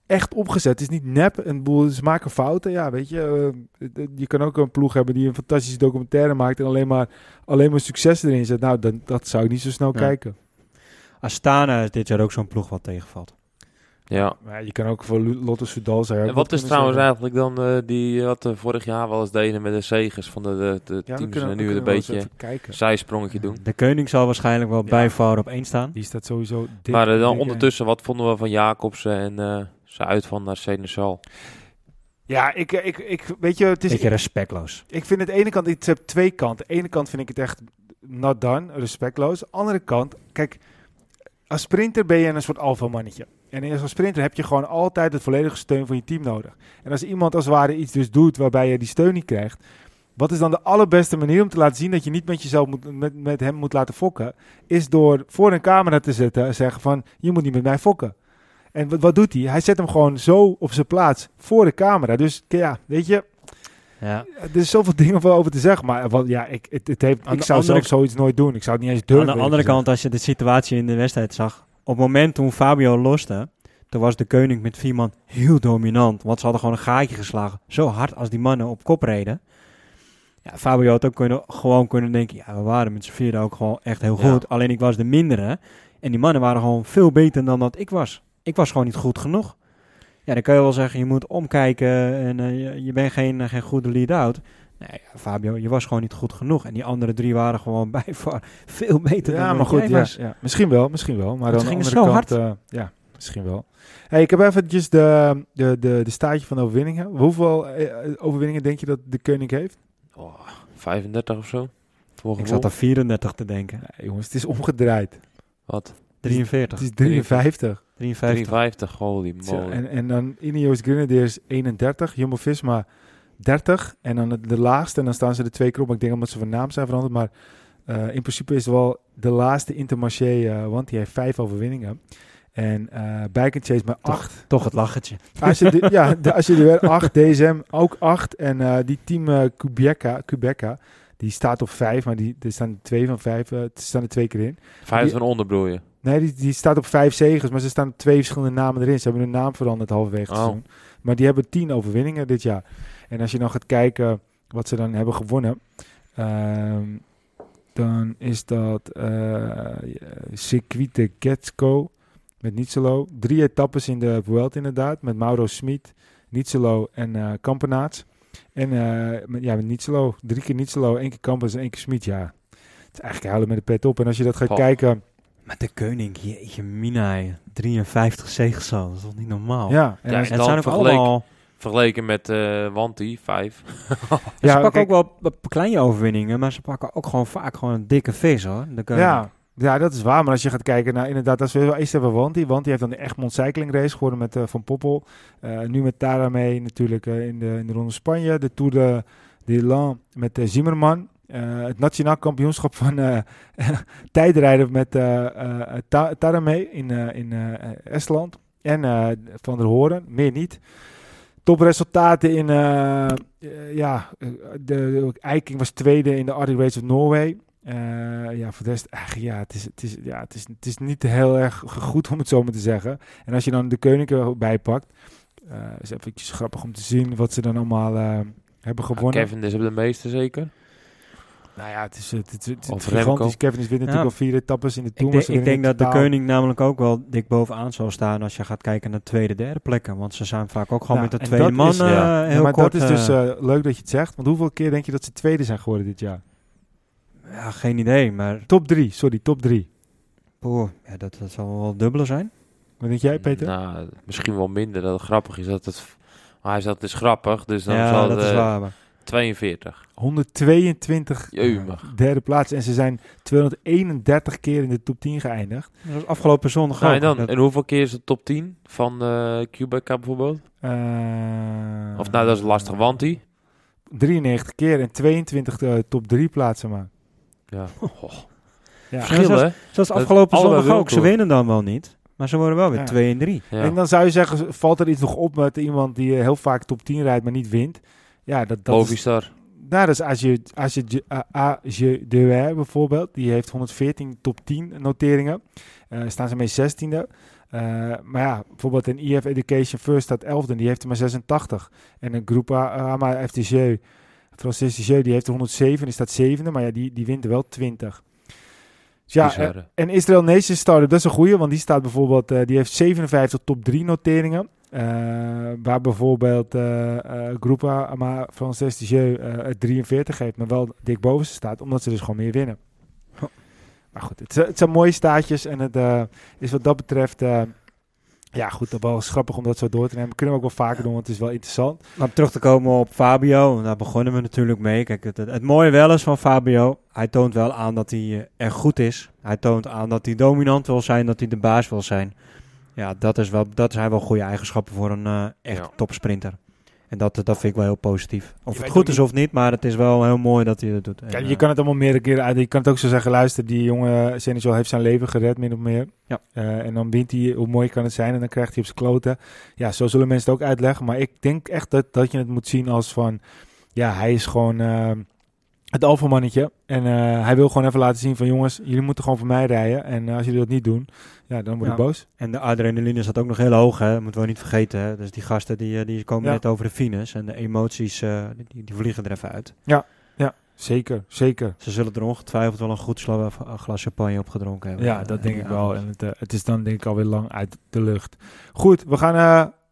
echt opgezet. Het is niet nep. Een boel, ze maken fouten. Ja, weet je. eh, je kan ook een ploeg hebben die een fantastische documentaire maakt... en alleen maar, alleen maar succes erin zet. Nou, dan, dat zou ik niet zo snel Ja. kijken. Astana is dit jaar ook zo'n ploeg wat tegenvalt. Ja. Maar je kan ook voor Lotte Soudal zeggen. En wat is trouwens eigenlijk dan eh, die eh, wat we vorig jaar wel eens deden met de zegers van de, de, de Ja, teams kunnen, en we nu een beetje zijsprongetje doen. De Koning zal waarschijnlijk wel Ja. op één staan. Die staat sowieso dik. Maar eh, dan dik, ondertussen, wat vonden we van Jacobsen en eh zijn uit van naar Seneschal? Ja, ik, ik, ik, weet je, het is, Beetje respectloos. ik vind het ene kant, ik heb twee kanten. De ene kant vind ik het echt not done, respectloos. De andere kant, kijk, als sprinter ben je een soort alpha mannetje. En als sprinter heb je gewoon altijd het volledige steun van je team nodig. En als iemand als het ware iets dus doet waarbij je die steun niet krijgt, wat is dan de allerbeste manier om te laten zien dat je niet met jezelf moet, met, met hem moet laten fokken, is door voor een camera te zetten en zeggen van, je moet niet met mij fokken. En wat, wat doet hij? Hij zet hem gewoon zo op zijn plaats voor de camera. Dus ja, weet je, Ja. er is zoveel (laughs) dingen over te zeggen. Maar wat, ja, ik, het, het heeft, Aan ik zou zelf zoiets nooit doen. Ik zou het niet eens durven. Aan de andere kant, als je de situatie in de wedstrijd zag. Op het moment toen Fabio loste, toen was de Koning met vier man heel dominant. Want ze hadden gewoon een gaatje geslagen. Zo hard als die mannen op kop reden. Ja, Fabio had ook kunnen, gewoon kunnen denken, ja, we waren met z'n vieren ook gewoon echt heel Ja. goed. Alleen ik was de mindere. En die mannen waren gewoon veel beter dan dat ik was. Ik was gewoon niet goed genoeg. Ja, dan kan je wel zeggen, je moet omkijken en eh, je, je bent geen, eh, geen goede lead-out. Nee, Fabio, je was gewoon niet goed genoeg. En die andere drie waren gewoon (laughs) bij far veel beter Ja, dan maar goed. jij Ja, was. ja. Misschien wel, misschien wel. Maar de ging andere zo kant... hard. eh, ja, misschien wel. Hey, ik heb eventjes de, de, de, de staatje van de overwinningen. Hoeveel eh, overwinningen denk je dat de koning heeft? Oh, 35 of zo? Voor Ik zat aan 34 te denken. Nee, jongens, het is omgedraaid. Wat? 43. Het is 53. 53. 53, holy moly. En, en dan Ineos Grenadiers 31, Jumbo-Visma 30. En dan de, de laagste, en dan staan ze er twee keer op. Ik denk omdat ze van naam zijn veranderd. Maar eh, in principe is het wel de laatste Intermarché, eh, want die heeft vijf overwinningen. En eh Bike and Chase maar 8. Toch het lachertje. Als je de, (laughs) ja, de, als je er weer 8, DSM ook 8. En eh, die team Quebeca, Quebeca, die staat op 5, maar die, er staan twee van 5, er staan er twee keer in. Vijf van onderbroer je. Nee, die, die staat op 5 zegers, maar ze staan op twee verschillende namen erin. Ze hebben hun naam veranderd halverwege het Oh. seizoen. Maar die hebben 10 overwinningen dit jaar. En als je dan gaat kijken wat ze dan hebben gewonnen, ehm, dan is dat eh Circuit de Getsko met Nietzelo. Drie etappes in de Vuelta inderdaad, met Mauro Smit, Nietzelo en eh Kampenaerts. En eh, met, ja, met Nietzelo, drie keer Nietzelo, één keer Kampenaerts en één keer Smit, ja. Het is eigenlijk huilen met de pet op. En als je dat gaat kijken, Maar de koning, jeetje mina, 53 zegels al. Dat is toch niet normaal? ja. En Ja, En zijn ook allemaal... Vergeleken met eh Wanti, vijf. (laughs) Ja, ze pakken kijk- ook wel kleine overwinningen, maar ze pakken ook gewoon vaak gewoon een dikke vis hoor. De. Ja, ja, dat is waar. Maar als je gaat kijken naar inderdaad, als we wel eerst hebben Wanti. Wanti heeft dan de Egmond Cycling Race geworden met eh, Van Poppel. Eh, nu met Tara mee natuurlijk in, de, in de Ronde Spanje. De Tour de, de Lan met Zimmerman. Eh, het nationaal kampioenschap van eh (laughs) tijdrijden met eh eh, Ta- Tara mee in, eh, in eh, Estland. En eh, Van der Hoorn, meer niet. Topresultaten in, eh, eh, ja, eh, de, de Eiking was tweede in de Arctic Race of Norway. Ja, voor de rest, eigenlijk, ja, het is, het, is, ja het, is, het is niet heel erg goed om het zo maar te zeggen. En als je dan de koning erbij pakt, eh is eventjes grappig om te zien wat ze dan allemaal hebben gewonnen. Kevin is op de meeste zeker. Nou ja, het is, het, het, het, het Of is gigantisch. Remco. Kevin is wint natuurlijk Ja. al vier etappes in de Ik, Tour. denk, maar ze ik denk dat de koning namelijk ook wel dik bovenaan zal staan als je gaat kijken naar tweede, derde plekken. Want ze zijn vaak ook gewoon Ja, met de tweede man is- eh, ja. Maar kort. dat is dus eh, eh, leuk dat je het zegt. Want hoeveel keer denk je dat ze tweede zijn geworden dit jaar? ja, geen idee, maar Top drie, sorry, top drie. boah, ja, dat, dat zal wel dubbele zijn. Wat denk jij, Peter? Nou, misschien wel minder. Dat het grappig is dat het... Maar hij zegt het is grappig, dus dan ja, zal dat het is waar. maar- 42. 122 Jeumig. derde plaats. En ze zijn 231 keer in de top 10 geëindigd. Dat was afgelopen zondag Nou, ook. en, dan, Dat- en hoeveel keer is de top 10 van eh Quebec bijvoorbeeld? Eh, Of nou, dat is lastig. Wanti? 93 keer en 22 eh, top 3 plaatsen maar. Ja. (laughs) Ja. Verschil, zoals- hè? Zoals dat afgelopen zondag ook. Ze winnen dan wel niet. Maar ze worden wel weer Ja. 2 en 3. Ja. En dan zou je zeggen, valt er iets nog op met iemand die eh, heel vaak top 10 rijdt, maar niet wint? Ja, dat, dat is, Movistar. nou, dat is AG de bijvoorbeeld, die heeft 114 top 10 noteringen. Eh staan ze mee 16e. Eh, maar ja, bijvoorbeeld een IF Education First staat 11e, die heeft er maar 86. En een Groepa Ama FTG, Francis TG, die heeft er 107, die staat 7e, maar ja, die, die wint er wel 20. Dus ja, eh, en Israel Nation Startup, dat is een goeie, want die staat bijvoorbeeld, eh, die heeft 57 top 3 noteringen. Eh, waar bijvoorbeeld eh eh Groepa Ama Francis TG eh, het 43 heeft, maar wel dik boven ze staat, omdat ze dus gewoon meer winnen. Oh. Maar goed, het, het zijn mooie staatjes en het is wat dat betreft, ja goed, dat wel grappig om dat zo door te nemen. Kunnen we ook wel vaker doen, want het is wel interessant. Maar om terug te komen op Fabio, daar begonnen we natuurlijk mee. Kijk, het, het, mooie wel is van Fabio, hij toont wel aan dat hij erg goed is. Hij toont aan dat hij dominant wil zijn, dat hij de baas wil zijn. Ja, dat, is wel, dat zijn wel goede eigenschappen voor een eh echt Ja. topsprinter. En dat, dat vind ik wel heel positief. Of het goed is of niet, maar het is wel heel mooi dat hij dat doet. En, Ja, eh, je kan het allemaal meerdere keren uit. Je kan het ook zo zeggen, luister, die jongen Senegal heeft zijn leven gered, min of meer. Ja. Eh, en dan wint hij, hoe mooi kan het zijn? En dan krijgt hij op zijn kloten. Ja, zo zullen mensen het ook uitleggen. Maar ik denk echt dat, dat je het moet zien als van... Ja, hij is gewoon het alfamannetje. En eh, hij wil gewoon even laten zien van... Jongens, jullie moeten gewoon voor mij rijden. En eh, als jullie dat niet doen, ja, dan word ik Ja. boos. En de adrenaline zat ook nog heel hoog, hè? moeten we niet vergeten. Hè? Dus die gasten die, eh, die komen Ja. net over de finish en de emoties die, die vliegen er even uit. Zeker, zeker. Ze zullen er ongetwijfeld wel een goed sla- glas champagne op gedronken hebben. Ja, dat denk ik wel. En het, het is dan denk ik alweer lang uit de lucht. Goed, we gaan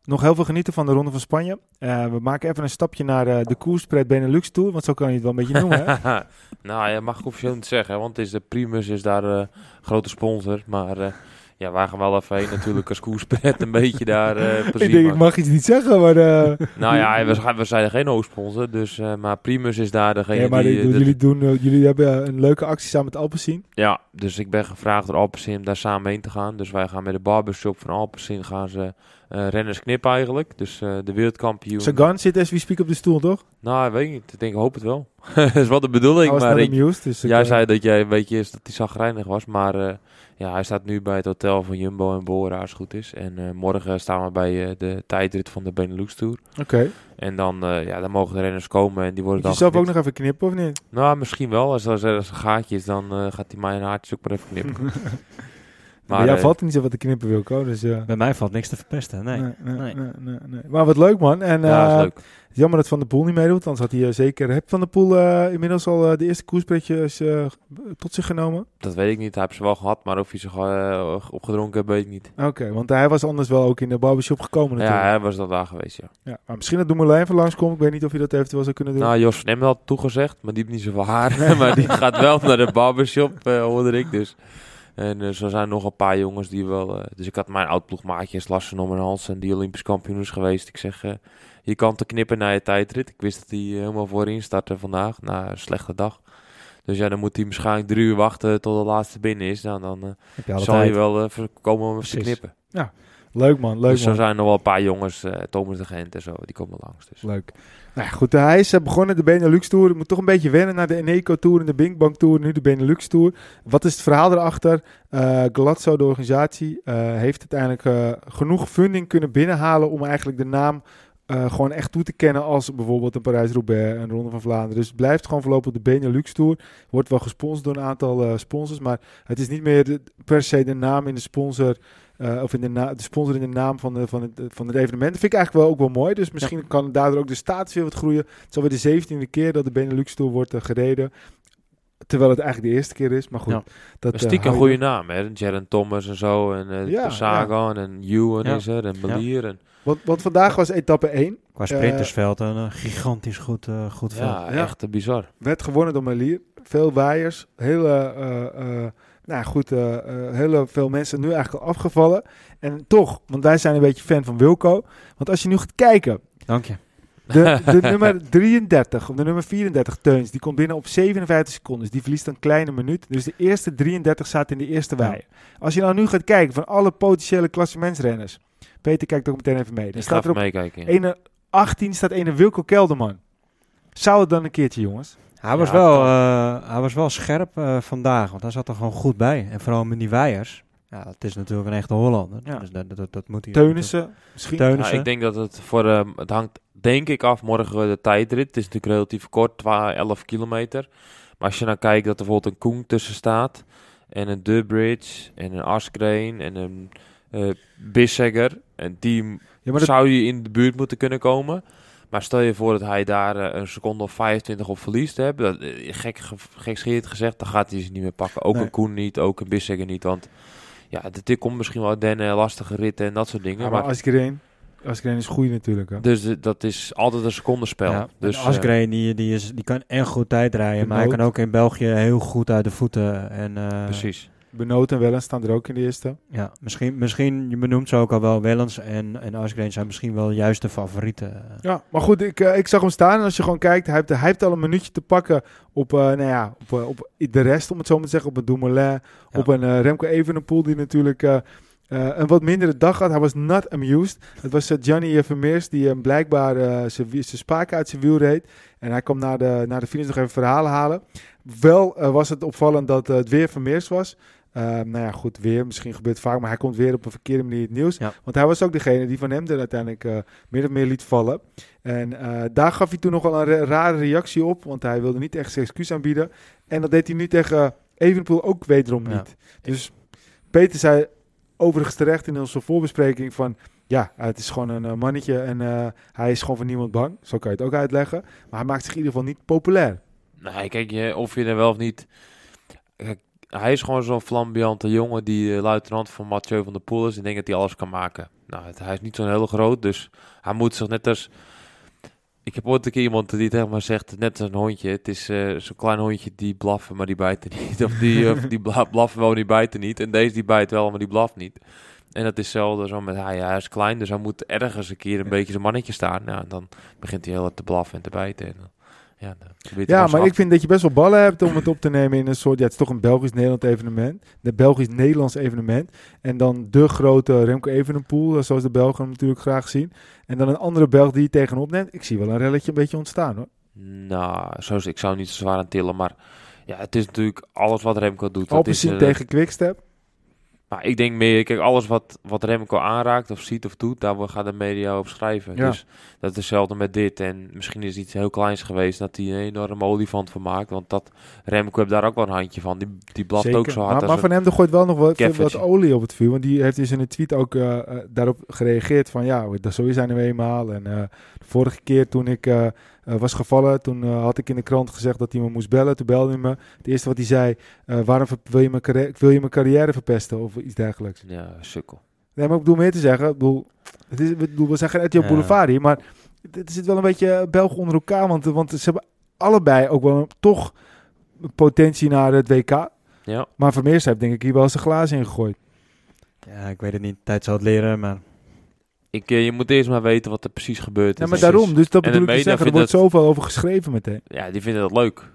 nog heel veel genieten van de Ronde van Spanje. Eh, we maken even een stapje naar eh, de koerspret Benelux Tour. Want zo kan je het wel een beetje noemen. Hè? (laughs) nou, ja, mag ik officieel niet zeggen, want het is de Primus is daar eh grote sponsor. Maar ja, wij gaan wel even heen natuurlijk als koerspret een beetje daar (laughs) ik denk, ik mag iets niet zeggen, maar... (laughs) Nou ja, we, zijn- we zijn geen hoofdsponsor, dus, maar Primus is daar degene ja, maar die... jullie, doen, jullie hebben een leuke actie samen met Alpecin. Ja, dus ik ben gevraagd door Alpecin om daar samen heen te gaan. Dus wij gaan met de barbershop van Alpecin gaan ze eh, renners knip eigenlijk. Dus eh, de wereldkampioen. Sagan zit as we speak op de stoel, toch? Nou, weet ik niet. Ik denk, hoop het wel. (laughs) dat is wel de bedoeling. Maar ik- news, dus jij eh, zei dat jij een beetje is dat hij zagrijnig was. Maar ja, hij staat nu bij het hotel van Jumbo en Bora als het goed is. En morgen staan we bij de tijdrit van de Benelux Tour. Oké. En dan, ja, dan mogen de renners komen en die worden Moet je dan zelf ook nog even knippen, of niet? Nou, misschien wel. Als er, als er een gaatje is, dan gaat hij mijn haartjes ook maar even knippen. (laughs) Maar jou eh, valt er niet zo wat te knippen, Wilco. Dus ja. Bij mij valt niks te verpesten, nee. Nee, nee. Maar wat leuk, man. En ja, eh, is leuk. jammer dat Van der Poel niet meedoet. Anders had hij eh, zeker... Heb Van der Poel eh, inmiddels al eh, de eerste koerspretjes eh, tot zich genomen? Dat weet ik niet. Hij heeft ze wel gehad, maar of hij ze opgedronken heeft, weet ik niet. Oké, want hij was anders wel ook in de barbershop gekomen natuurlijk. Ja, hij was dan daar geweest, ja. Ja, maar misschien dat Dumoulin even langskomt. Ik weet niet of je dat eventueel zou kunnen doen. Nou, Jos van Emmen had toegezegd, maar die heeft niet zoveel haar. (laughs) maar die gaat wel naar de barbershop, eh hoorde ik dus. En eh, zo zijn nog een paar jongens die wel... eh, dus ik had mijn oud-ploegmaatje Lassen om mijn hals en die Olympisch kampioen is geweest. Ik zeg, eh, je kan te knippen naar je tijdrit. Ik wist dat hij helemaal voorin startte vandaag, na een slechte dag. Dus ja, dan moet hij waarschijnlijk drie uur wachten tot de laatste binnen is. Nou, dan je zal tijd. wel voorkomen om te knippen. Leuk man, leuk dus zo man. zijn nog wel een paar jongens, Thomas de Gent en zo, die komen langs. Dus. Leuk. Nou goed, hij is eh, begonnen de Benelux Tour. Moet toch een beetje wennen naar de Eneco Tour en de Bing Bang Tour. Nu de Benelux Tour. Wat is het verhaal erachter? Eh Gladso, de organisatie, eh, heeft uiteindelijk genoeg funding kunnen binnenhalen om eigenlijk de naam gewoon echt toe te kennen als bijvoorbeeld een Parijs-Roubaix, een Ronde van Vlaanderen. Dus het blijft gewoon voorlopig op de Benelux Tour. Wordt wel gesponsord door een aantal sponsors, maar het is niet meer per se de naam in de sponsor. Eh, of in de, na- de sponsor in de naam van, de, van, het, van het evenement. Dat vind ik eigenlijk wel ook wel mooi. Dus misschien kan daardoor ook de status weer wat groeien. Het is alweer de zeventiende keer dat de Benelux Tour wordt eh, gereden. Terwijl het eigenlijk de eerste keer is. Maar goed, Ja. dat Maar eh, stiekem een goede naam, hè? Jaron Thomas en zo, en eh Ja, Sagan en Ewan Ja. is er, en Melier. En, Want, want vandaag was etappe 1. Qua sprintersveld een gigantisch goed, eh, goed veld. ja, Ja. echt bizar. Werd gewonnen door Melier. Veel waaiers. Hele, eh, eh, nou goed, eh, eh, hele veel mensen nu eigenlijk al afgevallen. En toch, want wij zijn een beetje fan van Wilco. Want als je nu gaat kijken. Dank je. De, de (laughs) nummer 33 of de nummer 34 Teuns, die komt binnen op 57 seconden. Dus die verliest een kleine minuut. Dus de eerste 33 zaten in de eerste wei. Als je nou nu gaat kijken van alle potentiële klassementsrenners. Peter kijkt ook meteen even mee. Dan staat er op meekijken. ja. ene 18 staat ene Wilco Kelderman. Zou het dan een keertje, jongens? Hij was, Ja, wel, eh, hij was wel scherp eh, vandaag, want hij zat er gewoon goed bij. En vooral met die weiers. Ja, het is natuurlijk een echte Hollander. Ja. Dus dat, dat, dat moet hij... Teunissen, misschien. Teunissen. Ja, ik denk dat het voor, ehm, het hangt denk ik af morgen de tijdrit. Het is natuurlijk relatief kort, 12, 11 kilometer. Maar als je nou kijkt dat er bijvoorbeeld een Koen tussen staat. En een Dubridge en een Askreen en een eh Bissegger. En die ja, zou je in de buurt moeten kunnen komen. Maar stel je voor dat hij daar eh, een seconde of 25 op verliest. Hè, dat, eh, gek, ge- gekscherend gezegd, dan gaat hij ze niet meer pakken. Ook Nee. een Koen niet, ook een Bissegger niet. Want ja, dit, komt misschien wel den lastige ritten en dat soort dingen. ja, maar maar Asgreen, Asgreen is goed natuurlijk. Hè. dus eh, dat is altijd een secondenspel. Ja, dus, Asgreen, die, die, is, die kan echt goed tijd rijden. Maar hij kan ook in België heel goed uit de voeten. En, eh, precies. Benoot en Wellens staan er ook in de eerste. Ja, misschien, misschien, je benoemt ze ook al wel, Wellens en, en Asgreen zijn misschien wel juist de favorieten. Ja, maar goed, ik, eh, ik zag hem staan. En als je gewoon kijkt, hij heeft, hij heeft al een minuutje te pakken op, eh, nou ja, op, eh, op de rest, om het zo maar te zeggen. Op een Dumoulin, op een Remco Evenepoel, die natuurlijk een wat mindere dag had. Hij was not amused. Het was Gianni Vermeers, die eh, blijkbaar zijn spaken uit zijn wiel reed. En hij kwam naar de, naar de finish nog even verhalen halen. Wel was het opvallend dat het weer Vermeers was. Eh, nou ja, goed, weer. Misschien gebeurt het vaak, maar hij komt weer op een verkeerde manier het nieuws. Ja. Want hij was ook degene die van hem er uiteindelijk eh meer of meer liet vallen. En eh, daar gaf hij toen nog wel een ra- rare reactie op, want hij wilde niet echt zijn excuus aanbieden. En dat deed hij nu tegen Evenepoel ook wederom Ja. niet. Dus Peter zei overigens terecht in onze voorbespreking van... Ja, het is gewoon een eh, mannetje en hij is gewoon voor niemand bang. Zo kan je het ook uitleggen. Maar hij maakt zich in ieder geval niet populair. Nee, kijk, je, of je er wel of niet... Kijk, hij is gewoon zo'n flamboyante jongen die eh, luitenant van Mathieu van der Poel is. En denkt dat hij alles kan maken. Nou, het- hij is niet zo'n heel groot, dus hij moet zich net als... Ik heb ooit een keer iemand die tegen me zegt, net als een hondje. Het is eh, zo'n klein hondje die blaffen, maar die bijten (laughs) niet. Of die, of die bla- blaffen wel, die bijten niet. En deze die bijt wel, maar die blaft niet. En dat is hetzelfde zo met hij. Hij is klein, dus hij moet ergens een keer een beetje zijn mannetje staan. Ja, en dan begint hij heel hard te blaffen en te bijten. En dan, Ja, maar ik vind dat je best wel ballen hebt om het op te nemen in een soort... Ja, het is toch een Belgisch-Nederland evenement. De Belgisch-Nederlands evenement. En dan de grote Remco Evenepoel, eh, zoals de Belgen hem natuurlijk graag zien. En dan een andere Belg die je tegenop neemt. Ik zie wel een relletje een beetje ontstaan hoor. Nou, zoals ik zou niet zo zwaar aan tillen, maar ja, het is natuurlijk alles wat Remco doet. dat Alpecin is, eh, tegen Quickstep. Maar ik denk meer, kijk, alles wat, wat Remco aanraakt of ziet of doet, daar gaat de media over schrijven. Ja. Dus dat is hetzelfde met dit. En misschien is iets heel kleins geweest dat hij een enorme olifant van maakt. Want dat Remco heeft daar ook wel een handje van. Die, die blaft Zeker. ook zo hard Maar, een- van hem er gooit wel nog wat, keffertje. wat olie op het vuur. Want die heeft in zijn tweet ook eh, eh, daarop gereageerd van... Ja, dat zo is hij nu eenmaal. En eh, de vorige keer toen ik eh, was gevallen... toen eh, had ik in de krant gezegd dat hij me moest bellen. Toen belde hij me. Het eerste wat hij zei... eh, waarom wil je, mijn carrière, wil je mijn carrière verpesten? Of iets dergelijks. Ja, sukkel. Nee, maar ik bedoel meer te zeggen... Ik bedoel, het is, ik bedoel, we zijn geen RTL Ja. Boulevard hier... maar er zit wel een beetje Belgen onder elkaar. Want, want ze hebben allebei ook wel een- toch potentie naar het WK... Ja, Maar Vermeers heeft denk ik hier wel zijn glazen in gegooid. Ja, ik weet het niet. Tijd zal het leren, maar... ik, eh, je moet eerst maar weten wat er precies gebeurd is. Ja, maar daarom. Dus dat En bedoel ik te media zeggen. Er wordt vindt zoveel over geschreven meteen. Ja, die vinden dat leuk.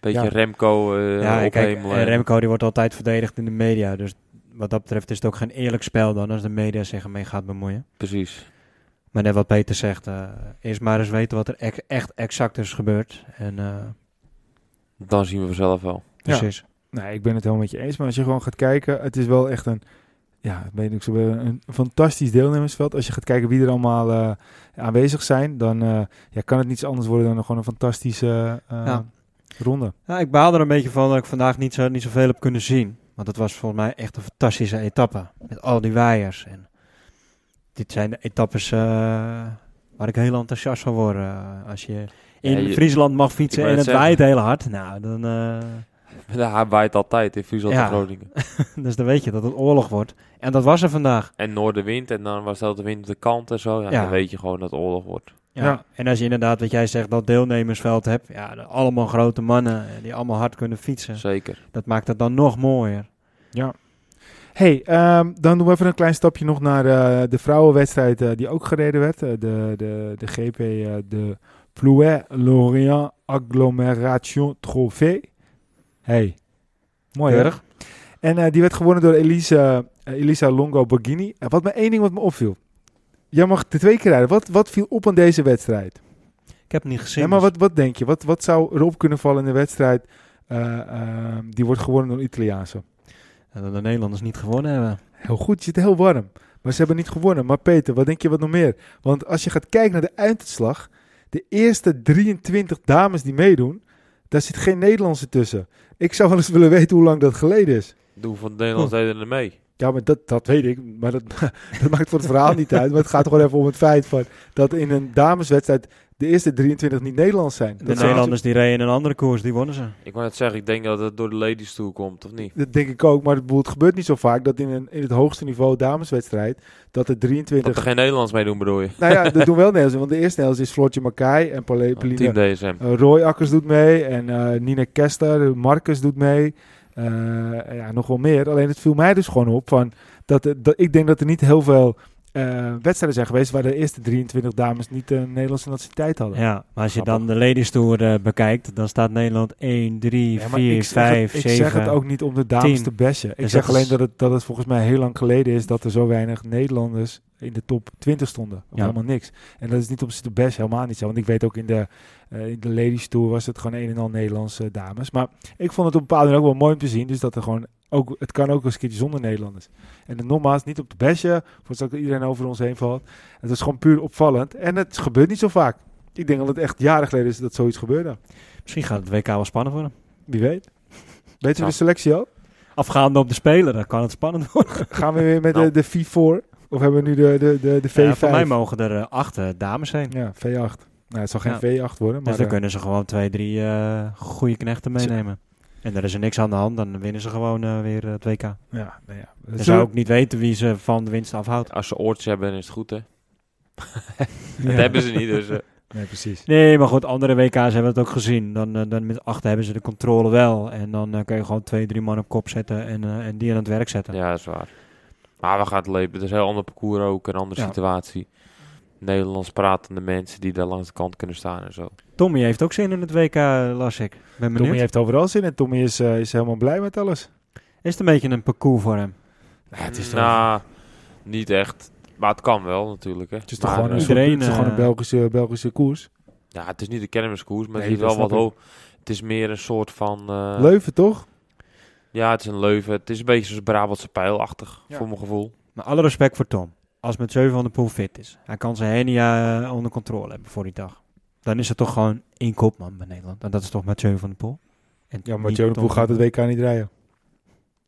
Beetje Ja. Remco eh ja, kijk, eh, Remco die wordt altijd verdedigd in de media. Dus wat dat betreft is het ook geen eerlijk spel dan als de media zich ermee gaat bemoeien. Precies. Maar net wat Peter zegt, eh, eerst maar eens weten wat er ex- echt exact is gebeurd. En eh, Dan zien we vanzelf wel. precies. Nee, ik ben het helemaal met je eens. Maar als je gewoon gaat kijken, het is wel echt een, ja, ik weet niet, zo, een fantastisch deelnemersveld. Als je gaat kijken wie er allemaal eh, aanwezig zijn, dan eh, ja, kan het niets anders worden dan gewoon een fantastische eh, Ja. ronde. Nou, ik baal er een beetje van dat ik vandaag niet, zo, niet zoveel heb kunnen zien. Want het was volgens mij echt een fantastische etappe. Met al die waaiers. En dit zijn de etappes eh, waar ik heel enthousiast van word. als je in Ja, je- Friesland mag fietsen Ik en het net waait heel hard. Nou, dan, eh, (laughs) Ja, hij waait altijd in Friesland Ja. en Groningen. (laughs) dus dan weet je dat het oorlog wordt. En dat was er vandaag. En noordenwind en dan was dat de wind op de kant en zo. Ja, Ja. Dan weet je gewoon dat het oorlog wordt. Ja. Ja. En als je inderdaad, wat jij zegt, dat deelnemersveld hebt. Ja, allemaal grote mannen eh, die allemaal hard kunnen fietsen. Zeker. Dat maakt het dan nog mooier. Hey, ehm, dan doen we even een klein stapje nog naar eh, de vrouwenwedstrijd eh, die ook gereden werd. De, de, de GP, eh, de Plouet Lorient Agglomération Trophée. Hey, mooi? Keurig. En eh, die werd gewonnen door Elisa, eh, Elisa Longo Borghini. En wat me één ding wat me opviel. Jij mag de twee keer rijden. Wat, wat viel op aan deze wedstrijd? Ik heb het niet gezien. Ja, maar dus- wat, wat denk je? Wat, wat zou erop kunnen vallen in de wedstrijd eh, ehm, die wordt gewonnen door Italiaanse? dat de Nederlanders niet gewonnen hebben. Heel goed, je zit heel warm. Maar ze hebben niet gewonnen. Maar Peter, wat denk je wat nog meer? Want als je gaat kijken naar de einduitslag, de eerste 23 dames die meedoen, daar zit geen Nederlandse tussen. Ik zou wel eens willen weten hoe lang dat geleden is. Doe van de Nederlands deden er mee. Ja, maar dat, dat weet ik. Maar dat, (laughs) dat maakt voor het verhaal niet uit. Maar het gaat gewoon even om het feit van dat in een dameswedstrijd de eerste 23 niet Nederlands zijn. De Dat, Nederlanders die reden in een andere koers, die wonnen ze. Ik wou net zeggen, ik denk dat het door de ladies toe komt, of niet? dat denk ik ook. Maar het, gebeurt niet zo vaak dat in, een, in het hoogste niveau dameswedstrijd dat er 23 Dat er geen Nederlands mee doen, bedoel je? (laughs) Nou ja, dat doen wel Nederlanders. Want de eerste Nederlands is Floortje Mackay en Team Pauline DSM. uh, Roy Akkers doet mee. En eh Nina Kester, Marcus doet mee. Eh, ja, nog wel meer. Alleen het viel mij dus gewoon op van dat, dat ik denk dat er niet heel veel eh, wedstrijden zijn geweest waar de eerste 23 dames niet een Nederlandse nationaliteit hadden. Ja, maar als je Grappig. dan de Ladies Tour eh, bekijkt, dan staat Nederland 1, 3, Ja, maar 4, ik zeg 5, het, 7. Ik zeg het ook niet om de dames 10. te bashen. Ik Dus zeg alleen is- dat het, dat het volgens mij heel lang geleden is dat er zo weinig Nederlanders in de top 20 stonden. Of Ja. helemaal niks. En dat is niet om ze te bashen, helemaal niet zo. Want ik weet ook in de, eh, in de Ladies Tour was het gewoon een en al Nederlandse dames. Maar ik vond het op een bepaalde manier ook wel mooi om te zien. Dus dat er gewoon ook, het kan ook eens een keertje zonder Nederlanders. En nogmaals, niet op te bashen, voor dat iedereen over ons heen valt. Het is gewoon puur opvallend. En het gebeurt niet zo vaak. Ik denk dat het echt jaren geleden is dat zoiets gebeurde. Misschien gaat het WK wel spannend worden. Wie weet. Weten Zo. we de selectie al? Afgaande op de Spelen, dan kan het spannend worden. (laughs) Gaan we weer met Nou. de, de V4? Of hebben we nu de, de, de, de V5? Ja, voor mij mogen er eh, acht eh, dames zijn. Ja, V8. Nou, het zal geen Ja. V8 worden, maar dus dan eh, kunnen ze gewoon twee, drie eh goede knechten meenemen. En er is er niks aan de hand, dan winnen ze gewoon eh, weer het WK. ja, nou ja. Ze zou ook niet weten wie ze van de winst afhoudt. Als ze oortjes hebben, dan is het goed, hè? (laughs) Ja. Dat hebben ze niet, dus... eh, Nee, precies. Nee, maar goed, andere WK's hebben het ook gezien. Dan, eh, dan met acht hebben ze de controle wel. En dan eh, kun je gewoon twee, drie man op kop zetten en, eh, en die aan het werk zetten. ja, dat is waar. Maar we gaan het leven. Het is een heel ander parcours ook, een andere Ja. situatie. Nederlands pratende mensen die daar langs de kant kunnen staan en zo. Tommy heeft ook zin in het WK, las ik. Ben benieuwd. Tommy heeft overal zin in. Tommy is, eh, is helemaal blij met alles. Is het een beetje een parcours voor hem? Ja, het is toch, nou, niet echt. Maar het kan wel natuurlijk. Hè. het is toch Maar, gewoon, een, eh, soort- het is gewoon een eh, Belgische, Belgische koers. ja, het is niet de kermiskoers, maar Nee, het is wel wat hoog. Het is meer een soort van... eh, Leuven, toch? Ja, het is een Leuven. Het is een beetje zoals Brabantse pijlachtig, Ja. voor mijn gevoel. Maar alle respect voor Tom. Als met 7 van de Poel fit is. Hij kan zijn hernia eh, onder controle hebben voor die dag. Dan is het toch gewoon één kopman bij Nederland. En dat is toch met 7 van de Poel. En Ja, maar Jonas Tom Poel gaat van het WK niet rijden.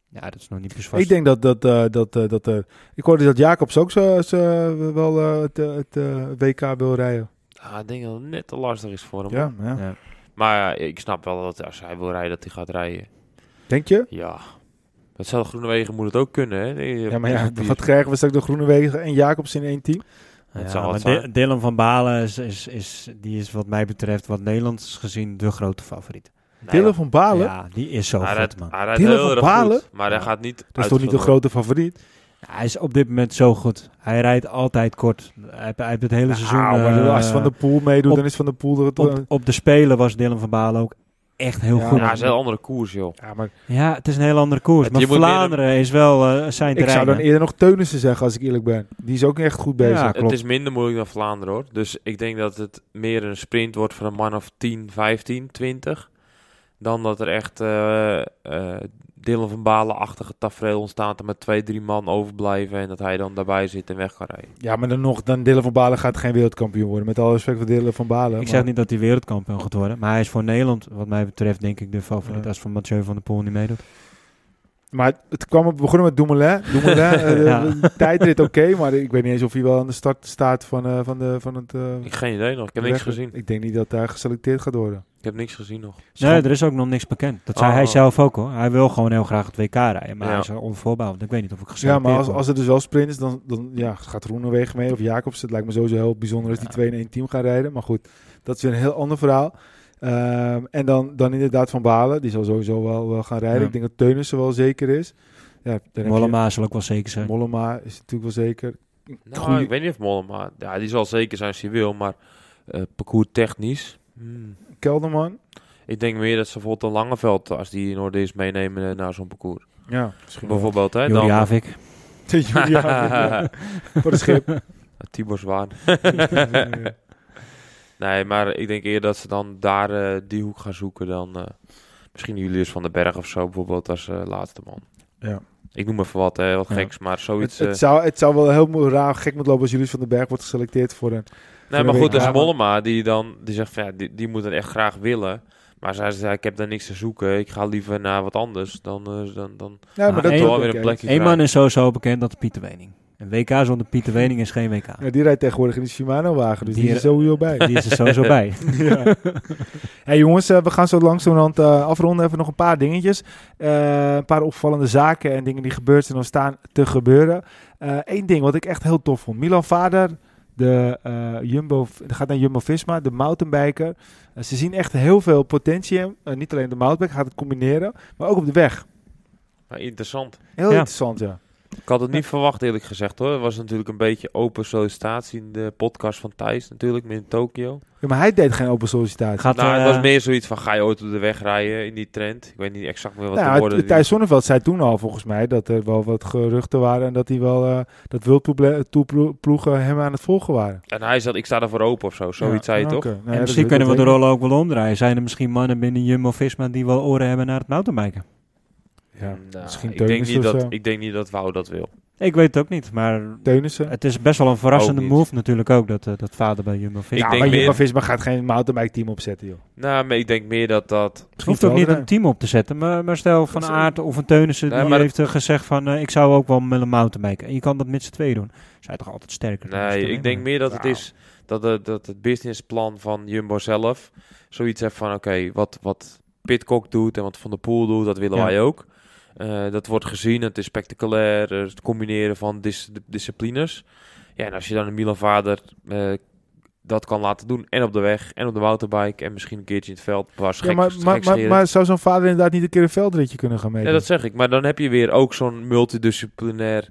Ja, dat is nog niet precies vast. Ik denk dat dat, eh, dat, eh, dat eh, ik hoorde dat Jacobs ook zo, zo, wel eh, het, het eh, WK wil rijden. Ja, ik denk dat het net te lastig is voor hem. Ja, ja. Ja. Maar ik snap wel dat als hij wil rijden, dat hij gaat rijden. Denk je? Ja. Hetzelfde Groenewegen moet het ook kunnen, hè? Ja, maar ja, wat krijgen we straks de Groenewegen en Jacobs in één team? Ja, zal maar. Dylan van Balen is, is, is, die is wat mij betreft, wat Nederlands gezien, de grote favoriet. Nee, Dylan van Balen? Ja, die is zo hij goed, rijdt, man. hij Dylan heel van erg Balen? goed, maar hij Ja. gaat niet dat is toch niet de grote favoriet? Ja, hij is op dit moment zo goed. Hij rijdt altijd kort. Hij, heeft- hij heeft het hele seizoen... Nou, maar eh, als Van der Poel meedoet, op- dan is Van der Poel... er- op, op de Spelen was Dylan van Balen ook echt heel Ja, goed. Ja, het is een heel andere koers, joh. ja, maar Ja, het is een heel andere koers. Het- Maar Vlaanderen is wel eh, zijn ik terrein. zou dan eerder nog Teunissen zeggen, als ik eerlijk ben. Die is ook echt goed bezig. Ja, klopt. Het is minder moeilijk dan Vlaanderen, hoor. Dus ik denk dat het meer een sprint wordt van een man of 10, 15, 20. Dan dat er echt eh eh Dylan van Balen-achtige tafereel ontstaat er met twee, drie man overblijven. En dat hij dan daarbij zit en weg kan rijden. Ja, maar dan nog, dan Dylan van Balen gaat geen wereldkampioen worden. Met alle respect voor Dylan van Balen. Ik maar- zeg niet dat hij wereldkampioen gaat worden. Maar hij is voor Nederland, wat mij betreft, denk ik de favoriet. Ja. Als van Mathieu van der Poel niet meedoet. Maar het kwam op, we begonnen met Dumoulin. Dumoulin, (laughs) Ja. de tijdrit oké, maar ik weet niet eens of hij wel aan de start staat van, eh, van, de, van het... eh, Ik heb geen idee nog. Ik heb niks gezien. Ik denk niet dat hij geselecteerd gaat worden. Ik heb niks gezien nog. Nee, er is ook nog niks bekend. Dat zei Oh. hij zelf ook hoor. Hij wil gewoon heel graag het WK rijden. Maar Ja. hij is er onvoorbehouden. Ik weet niet of ik Ja, geselecteerd maar als, als er dus wel sprint is, dan, dan ja, gaat Groenewegen mee of Jacobs. Het lijkt me sowieso heel bijzonder als die Ja. twee in één team gaan rijden. Maar goed, dat is weer een heel ander verhaal. Ehm, en dan, dan inderdaad Van Balen, die zal sowieso wel, wel gaan rijden. Ja. Ik denk dat Teunissen wel zeker is. Ja, je- zal ook wel zeker zijn. Mollema is natuurlijk wel zeker. Nou, Goeie- ik weet niet of Mollema... Ja, die zal zeker zijn als hij wil, maar eh parcours technisch... hmm. Kelderman. Ik denk meer dat ze bijvoorbeeld een Langeveld, als die in orde is, meenemen eh, naar zo'n parcours. Ja, misschien wel. Bijvoorbeeld, hè? Juri Dan, Havik. (laughs) Voor de schip. (laughs) Tibor Zwaan. (laughs) Nee, maar ik denk eerder dat ze dan daar eh, die hoek gaan zoeken dan eh, misschien Julius van den Berg of zo bijvoorbeeld als laatste man. Ja. Ik noem even wat, hè, wat Ja. geks, maar Het, zoiets... het, eh, zou, het zou wel heel raar gek moeten lopen als Julius van den Berg wordt geselecteerd voor een... nee, maar goed, dat is Mollema die dan die zegt van ja, die, die moet het echt graag willen. Maar zij zei, ik heb daar niks te zoeken. Ik ga liever naar wat anders. Dan, eh, dan, dan Ja, maar dat wel weer een plekje Eén man is sowieso bekend, dat is Pieter Wening. Een WK zonder Pieter Wening is geen WK. Ja, die rijdt tegenwoordig in de Shimano-wagen, dus die, Die- is er sowieso bij. Die is er sowieso bij. (laughs) ja. hey jongens, eh, we gaan zo langzamerhand eh afronden. Even nog een paar dingetjes. Eh, een paar opvallende zaken en dingen die gebeurd zijn of staan te gebeuren. Eén ding wat ik echt heel tof vond. Milan Vader, de eh, Jumbo, gaat naar Jumbo-Visma, de mountainbiker. Eh, ze zien echt heel veel potentie in. Eh, niet alleen de mountainbike, gaat het combineren, maar ook op de weg. Maar interessant. Heel Ja. interessant, ja. Ik had het niet verwacht eerlijk gezegd hoor. Het was natuurlijk een beetje open sollicitatie in de podcast van Thijs natuurlijk, met in Tokio. ja. Maar hij deed geen open sollicitatie. Gaat, nou, het eh, was meer zoiets van ga je ooit op de weg rijden in die trend. Ik weet niet exact meer wat de Nou, woorden... het- Thijs Zonneveld zei toen al volgens mij dat er wel wat geruchten waren en dat hij wel eh dat wildploegen hem aan het volgen waren. En hij zat, ik sta ervoor open of zo. Zoiets zei je toch? Nee, en misschien kunnen we de rollen ook wel omdraaien. Zijn er misschien mannen binnen Jumbo-Visma die wel oren hebben naar het mountainbiken? Ja, Nou, misschien ik, denk niet dat, ik denk niet dat Wouw dat wil. Ik weet het ook niet, maar Teunissen. het is best wel een verrassende move natuurlijk ook, dat, eh, dat vader bij Jumbo-Visma. Ik ja, denk maar meer- Jumbo-Visma gaat geen mountainbike team opzetten, joh. Nou, maar ik denk meer dat dat... Het hoeft ook niet een team op te zetten, maar, maar stel Van Aert of een Teunissen Nee, die maar- heeft eh, gezegd van eh, ik zou ook wel met een mountainbiken. En je kan dat met z'n tweeën doen. Zij toch altijd sterker. Nee, ik denk meer dat het Nou. is dat, het- dat het businessplan van Jumbo zelf zoiets heeft van oké, wat, wat Pitcock doet en wat Van der Poel doet, dat willen Ja. wij ook. Eh, dat wordt gezien, het is spectaculair, eh, het combineren van dis- disciplines. Ja, en als je dan een Milan Vader eh, dat kan laten doen, en op de weg, en op de mountainbike, en misschien een keertje in het veld, was Ja, maar, maar, maar, zou zo'n vader inderdaad niet een keer een veldritje kunnen gaan meedoen? Ja, dat zeg ik. Maar dan heb je weer ook zo'n multidisciplinair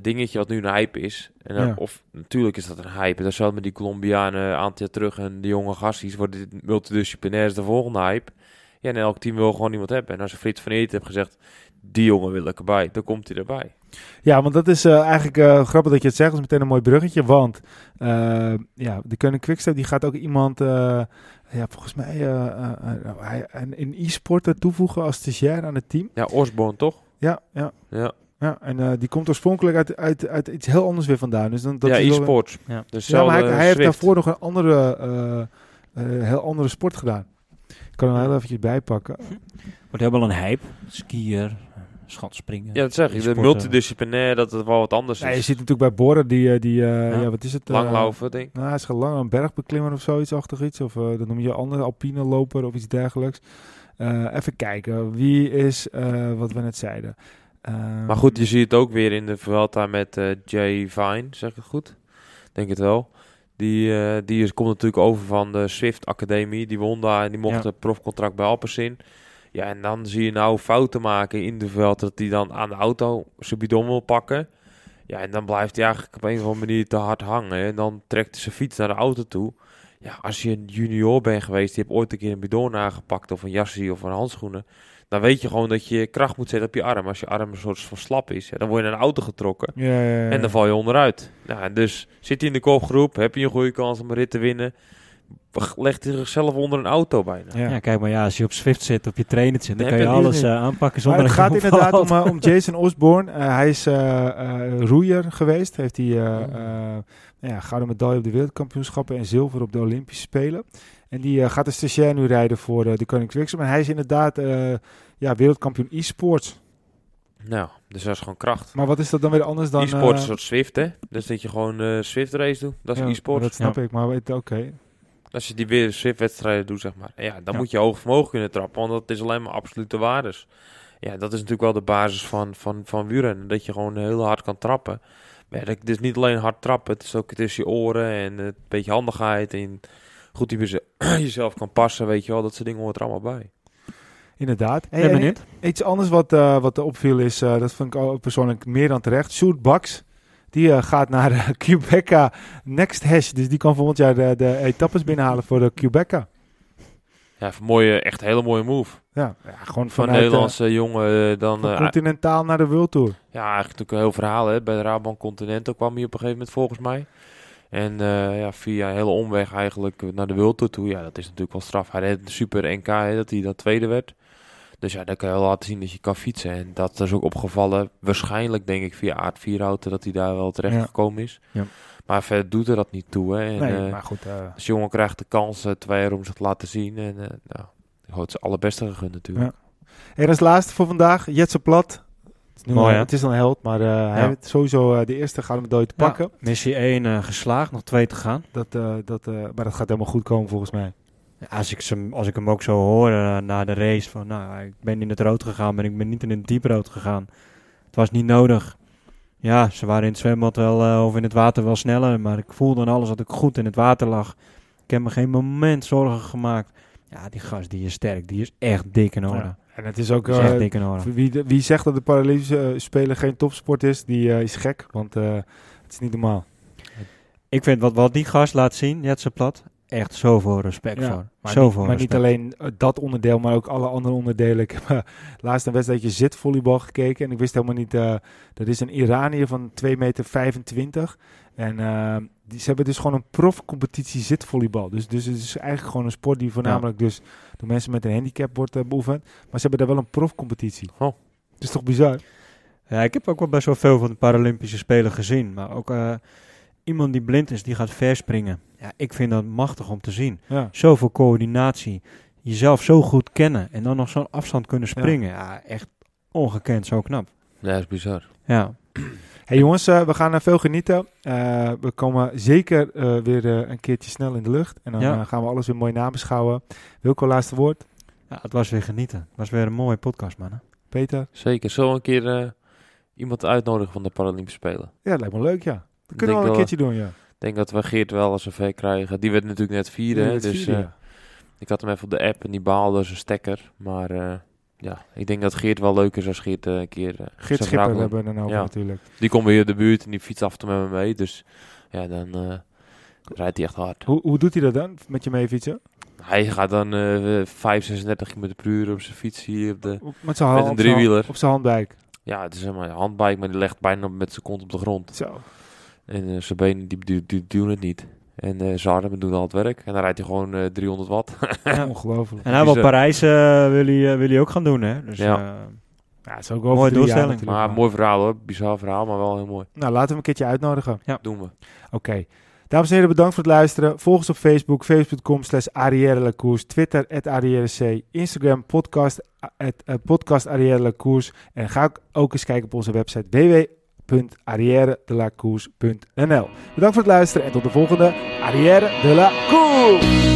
dingetje wat nu een hype is. En, dan- Ja. Of natuurlijk is dat een hype. Dat zat met die Colombianen een aantal jaar terug en de jonge gasties worden dit multidisciplinair is de volgende hype. Ja, en elk team wil gewoon iemand hebben. En als Frits van Eert heeft gezegd, die jongen wil ik erbij, dan komt hij erbij. Ja, want dat is eh, eigenlijk eh, grappig dat je het zegt. Dat is meteen een mooi bruggetje. Want eh, ja, de Koning Quickstep die gaat ook iemand, eh, ja, volgens mij, eh, eh, eh, hij- een, een e-sporter toevoegen als stagiair aan het team. Ja, Osborne toch? Ja, ja. Ja, Ja, en eh, die komt oorspronkelijk uit, uit, uit iets heel anders weer vandaan. Dus dan, dat ja e-sports. Ja. Dus Ja, maar hij, hij heeft daarvoor nog een andere, eh, eh, heel andere sport gedaan. Ik kan hem heel eventjes bijpakken. Wordt helemaal een hype. Skier, schatspringen. Ja, dat zeg je. De multidisciplinair, dat het wel wat anders Ja, je is. ziet natuurlijk bij Boren, die, eh, die eh, Ja. ja. wat is het? eh, Langlopen, denk ik. Nou, hij is gaat lang een berg beklimmen of zoiets, achtig iets. Of eh dat noem je andere alpine loper of iets dergelijks. Eh, even kijken, wie is, eh, wat we net zeiden. Eh, Maar goed, je ziet het ook weer in de Vuelta met eh, Jay Vine, zeg ik het goed? Denk het wel. Die, eh, die is, komt natuurlijk over van de Swift Academie. Die won daar en die mocht Ja. een profcontract bij Alpecin. Ja, en dan zie je nou fouten maken in de Vuelta dat hij dan aan de auto zijn bidon wil pakken. Ja, en dan blijft hij eigenlijk op een of andere manier te hard hangen. En dan trekt hij zijn fiets naar de auto toe. Ja, als je een junior bent geweest, die hebt ooit een keer een bidon aangepakt of een jasje of een handschoenen. Dan weet je gewoon dat je kracht moet zetten op je arm. Als je arm een soort van slap is, dan word je naar een auto getrokken. ja, ja, ja. En dan val je onderuit. Nou, dus zit hij in de kopgroep, heb je een goede kans om een rit te winnen. Legt hij zichzelf onder een auto bijna. Ja. Ja, kijk maar, ja, als je op Zwift zit, op je trainer zit, dan Dan kan je alles eh, aanpakken Maar zonder het dat je gaat inderdaad om, eh, om (laughs) Jason Osborne. Eh, hij is eh, eh, roeier geweest. Heeft hij eh, ja, gouden medaille op de wereldkampioenschappen en zilver op de Olympische Spelen. En die eh, gaat de stagiair nu rijden voor eh, de Koning. En hij is inderdaad eh, ja, wereldkampioen e-sports. Nou, dus dat is gewoon kracht. Maar wat is dat dan weer anders dan... E-sport is een soort Swift, hè? Dus dat je gewoon Swift race doet. Dat is ja, e-sport. Dat snap ik, maar weet- oké. Als je die weer Swift-wedstrijden doet, zeg maar. Ja, dan Ja. moet je hoog vermogen kunnen trappen, want dat is alleen maar absolute waardes. Ja, dat is natuurlijk wel de basis van, van, van wielrennen. Dat je gewoon heel hard kan trappen. Maar het is niet alleen hard trappen, het is ook tussen je oren en een beetje handigheid. En goed die je (clears throat) jezelf kan passen, weet je wel. Dat soort dingen hoort er allemaal bij. Inderdaad. Hey, en benieuwd. Iets anders wat, eh wat er opviel is, eh, dat vind ik persoonlijk meer dan terecht. Sjoerd Baks, die eh, gaat naar (laughs) Quebeca Next Hash. Dus die kan volgend jaar de, de etappes binnenhalen voor de Quebeca. Ja, een mooie, echt een hele mooie move. Ja, ja gewoon Van vanuit, Nederlandse jongen dan... van continentaal naar de World Tour. Ja, eigenlijk natuurlijk een heel verhaal. Hè. Bij de Rabobank Continental kwam hij op een gegeven moment volgens mij. En eh, ja, via een hele omweg eigenlijk naar de World Tour toe. Ja, dat is natuurlijk wel straf. Hij reed een super NK, hè, dat hij dat tweede werd. Dus ja, dan kan je wel laten zien dat je kan fietsen. En dat is ook opgevallen. Waarschijnlijk denk ik via Aard Vierhouten dat hij daar wel terecht Ja. gekomen is. Ja. Maar verder doet er dat niet toe. Hè. En, nee, eh, maar goed. eh, dus jongen krijgt de kans twee jaar om zich te laten zien. En eh nou, ik hoop het zijn allerbeste gegund natuurlijk. en als laatste voor vandaag, Jetse Plat. Het is, nu Mooi, het is dan een held, maar eh, hij heeft sowieso eh, de eerste medaille te Ja. pakken. Missie 1 eh, geslaagd, nog 2 te gaan. Dat, dat, maar dat gaat helemaal goed komen volgens mij. Als ik, hem, als ik hem ook zo hoor na de race van, nou, ik ben in het rood gegaan, maar ik ben niet in het dieprood gegaan. Het was niet nodig. Ja, ze waren in het zwembad wel, of in het water wel sneller, maar ik voelde aan alles dat ik goed in het water lag. Ik heb me geen moment zorgen gemaakt. Ja, die gast, die is sterk. Die is echt dik in orde. Ja. En het is ook... Die is echt eh, dik. Wie, de- wie zegt dat de Paralympische eh, Spelen geen topsport is, die eh, is gek. Want het is niet normaal. Ik vind wat, wat die gast laat zien, Jetse Plat, echt zoveel respect Ja, voor. Maar, Zoveel niet, maar niet alleen dat onderdeel, maar ook alle andere onderdelen. (laughs) Ik heb laatst een wedstrijdje zitvolleybal gekeken en ik wist helemaal niet... dat is een Iranier van 2,25 meter. En eh, die, ze hebben dus gewoon een profcompetitie zitvolleybal. Dus, dus het is eigenlijk gewoon een sport die voornamelijk dus door mensen met een handicap wordt eh, beoefend. Maar ze hebben daar wel een profcompetitie. Oh. Het is toch bizar? Ja, ik heb ook wel best wel veel van de Paralympische Spelen gezien. Maar ook eh, iemand die blind is, die gaat verspringen. Ja, ik vind dat machtig om te zien. Ja. Zoveel coördinatie. Jezelf zo goed kennen. En dan nog zo'n afstand kunnen springen. Ja, echt ongekend. Zo knap. Ja, dat is bizar. Ja. Hey jongens, eh, we gaan er veel genieten. Eh, we komen zeker eh, weer eh, een keertje snel in de lucht. En dan Ja. eh, gaan we alles weer mooi nabeschouwen. Wilco, laatste woord. ja, het was weer genieten. Het was weer een mooie podcast, man. hè. Peter? Zeker. Zo een keer eh, iemand uitnodigen van de Paralympische Spelen. Ja, dat lijkt me leuk, ja. Dat kunnen we wel een keertje doen, ja. Ik denk dat we Geert wel als zover krijgen. Die werd natuurlijk net vierde. Ja, dus vierde, eh, ja. ik had hem even op de app en die baalde zijn stekker. Maar eh, ja, ik denk dat Geert wel leuk is als Geert een keer... eh, Geert Schipper hebben we dan over Ja. natuurlijk. Die komt weer de buurt en die fietst af en toe met me mee. Dus ja, dan eh, rijdt hij echt hard. Hoe, hoe doet hij dat dan, met je mee fietsen? Hij gaat dan eh 5, 36 km per uur op zijn fiets hier op de... Met zijn Met een driewieler. Op zijn handbike. Ja, het is helemaal een handbike, maar die legt bijna met zijn kont op de grond. Zo. En eh, zijn benen die, die, die doen het niet. En eh zijn armen doen al het werk. En dan rijdt hij gewoon eh 300 watt. (laughs) Ja. Ongelooflijk. En hij wil Bizar. Parijs eh, wil, hij, eh, wil hij ook gaan doen, hè? Dus, Ja. eh, Ja, het is ook over Mooie drie jaar doelstelling. natuurlijk, maar mooi verhaal hoor. Bizar verhaal, maar wel heel mooi. Nou, laten we hem een keertje uitnodigen. Doen we. Oké. Dames en heren, bedankt voor het luisteren. Volg ons op Facebook, facebook.com slash Lacours, Twitter, at Arrière C, Instagram, podcast, at, eh, podcast. En ga ook- eens kijken op onze website www.arrièredelacours.nl Bedankt voor het luisteren en tot de volgende Arrière de la Cours!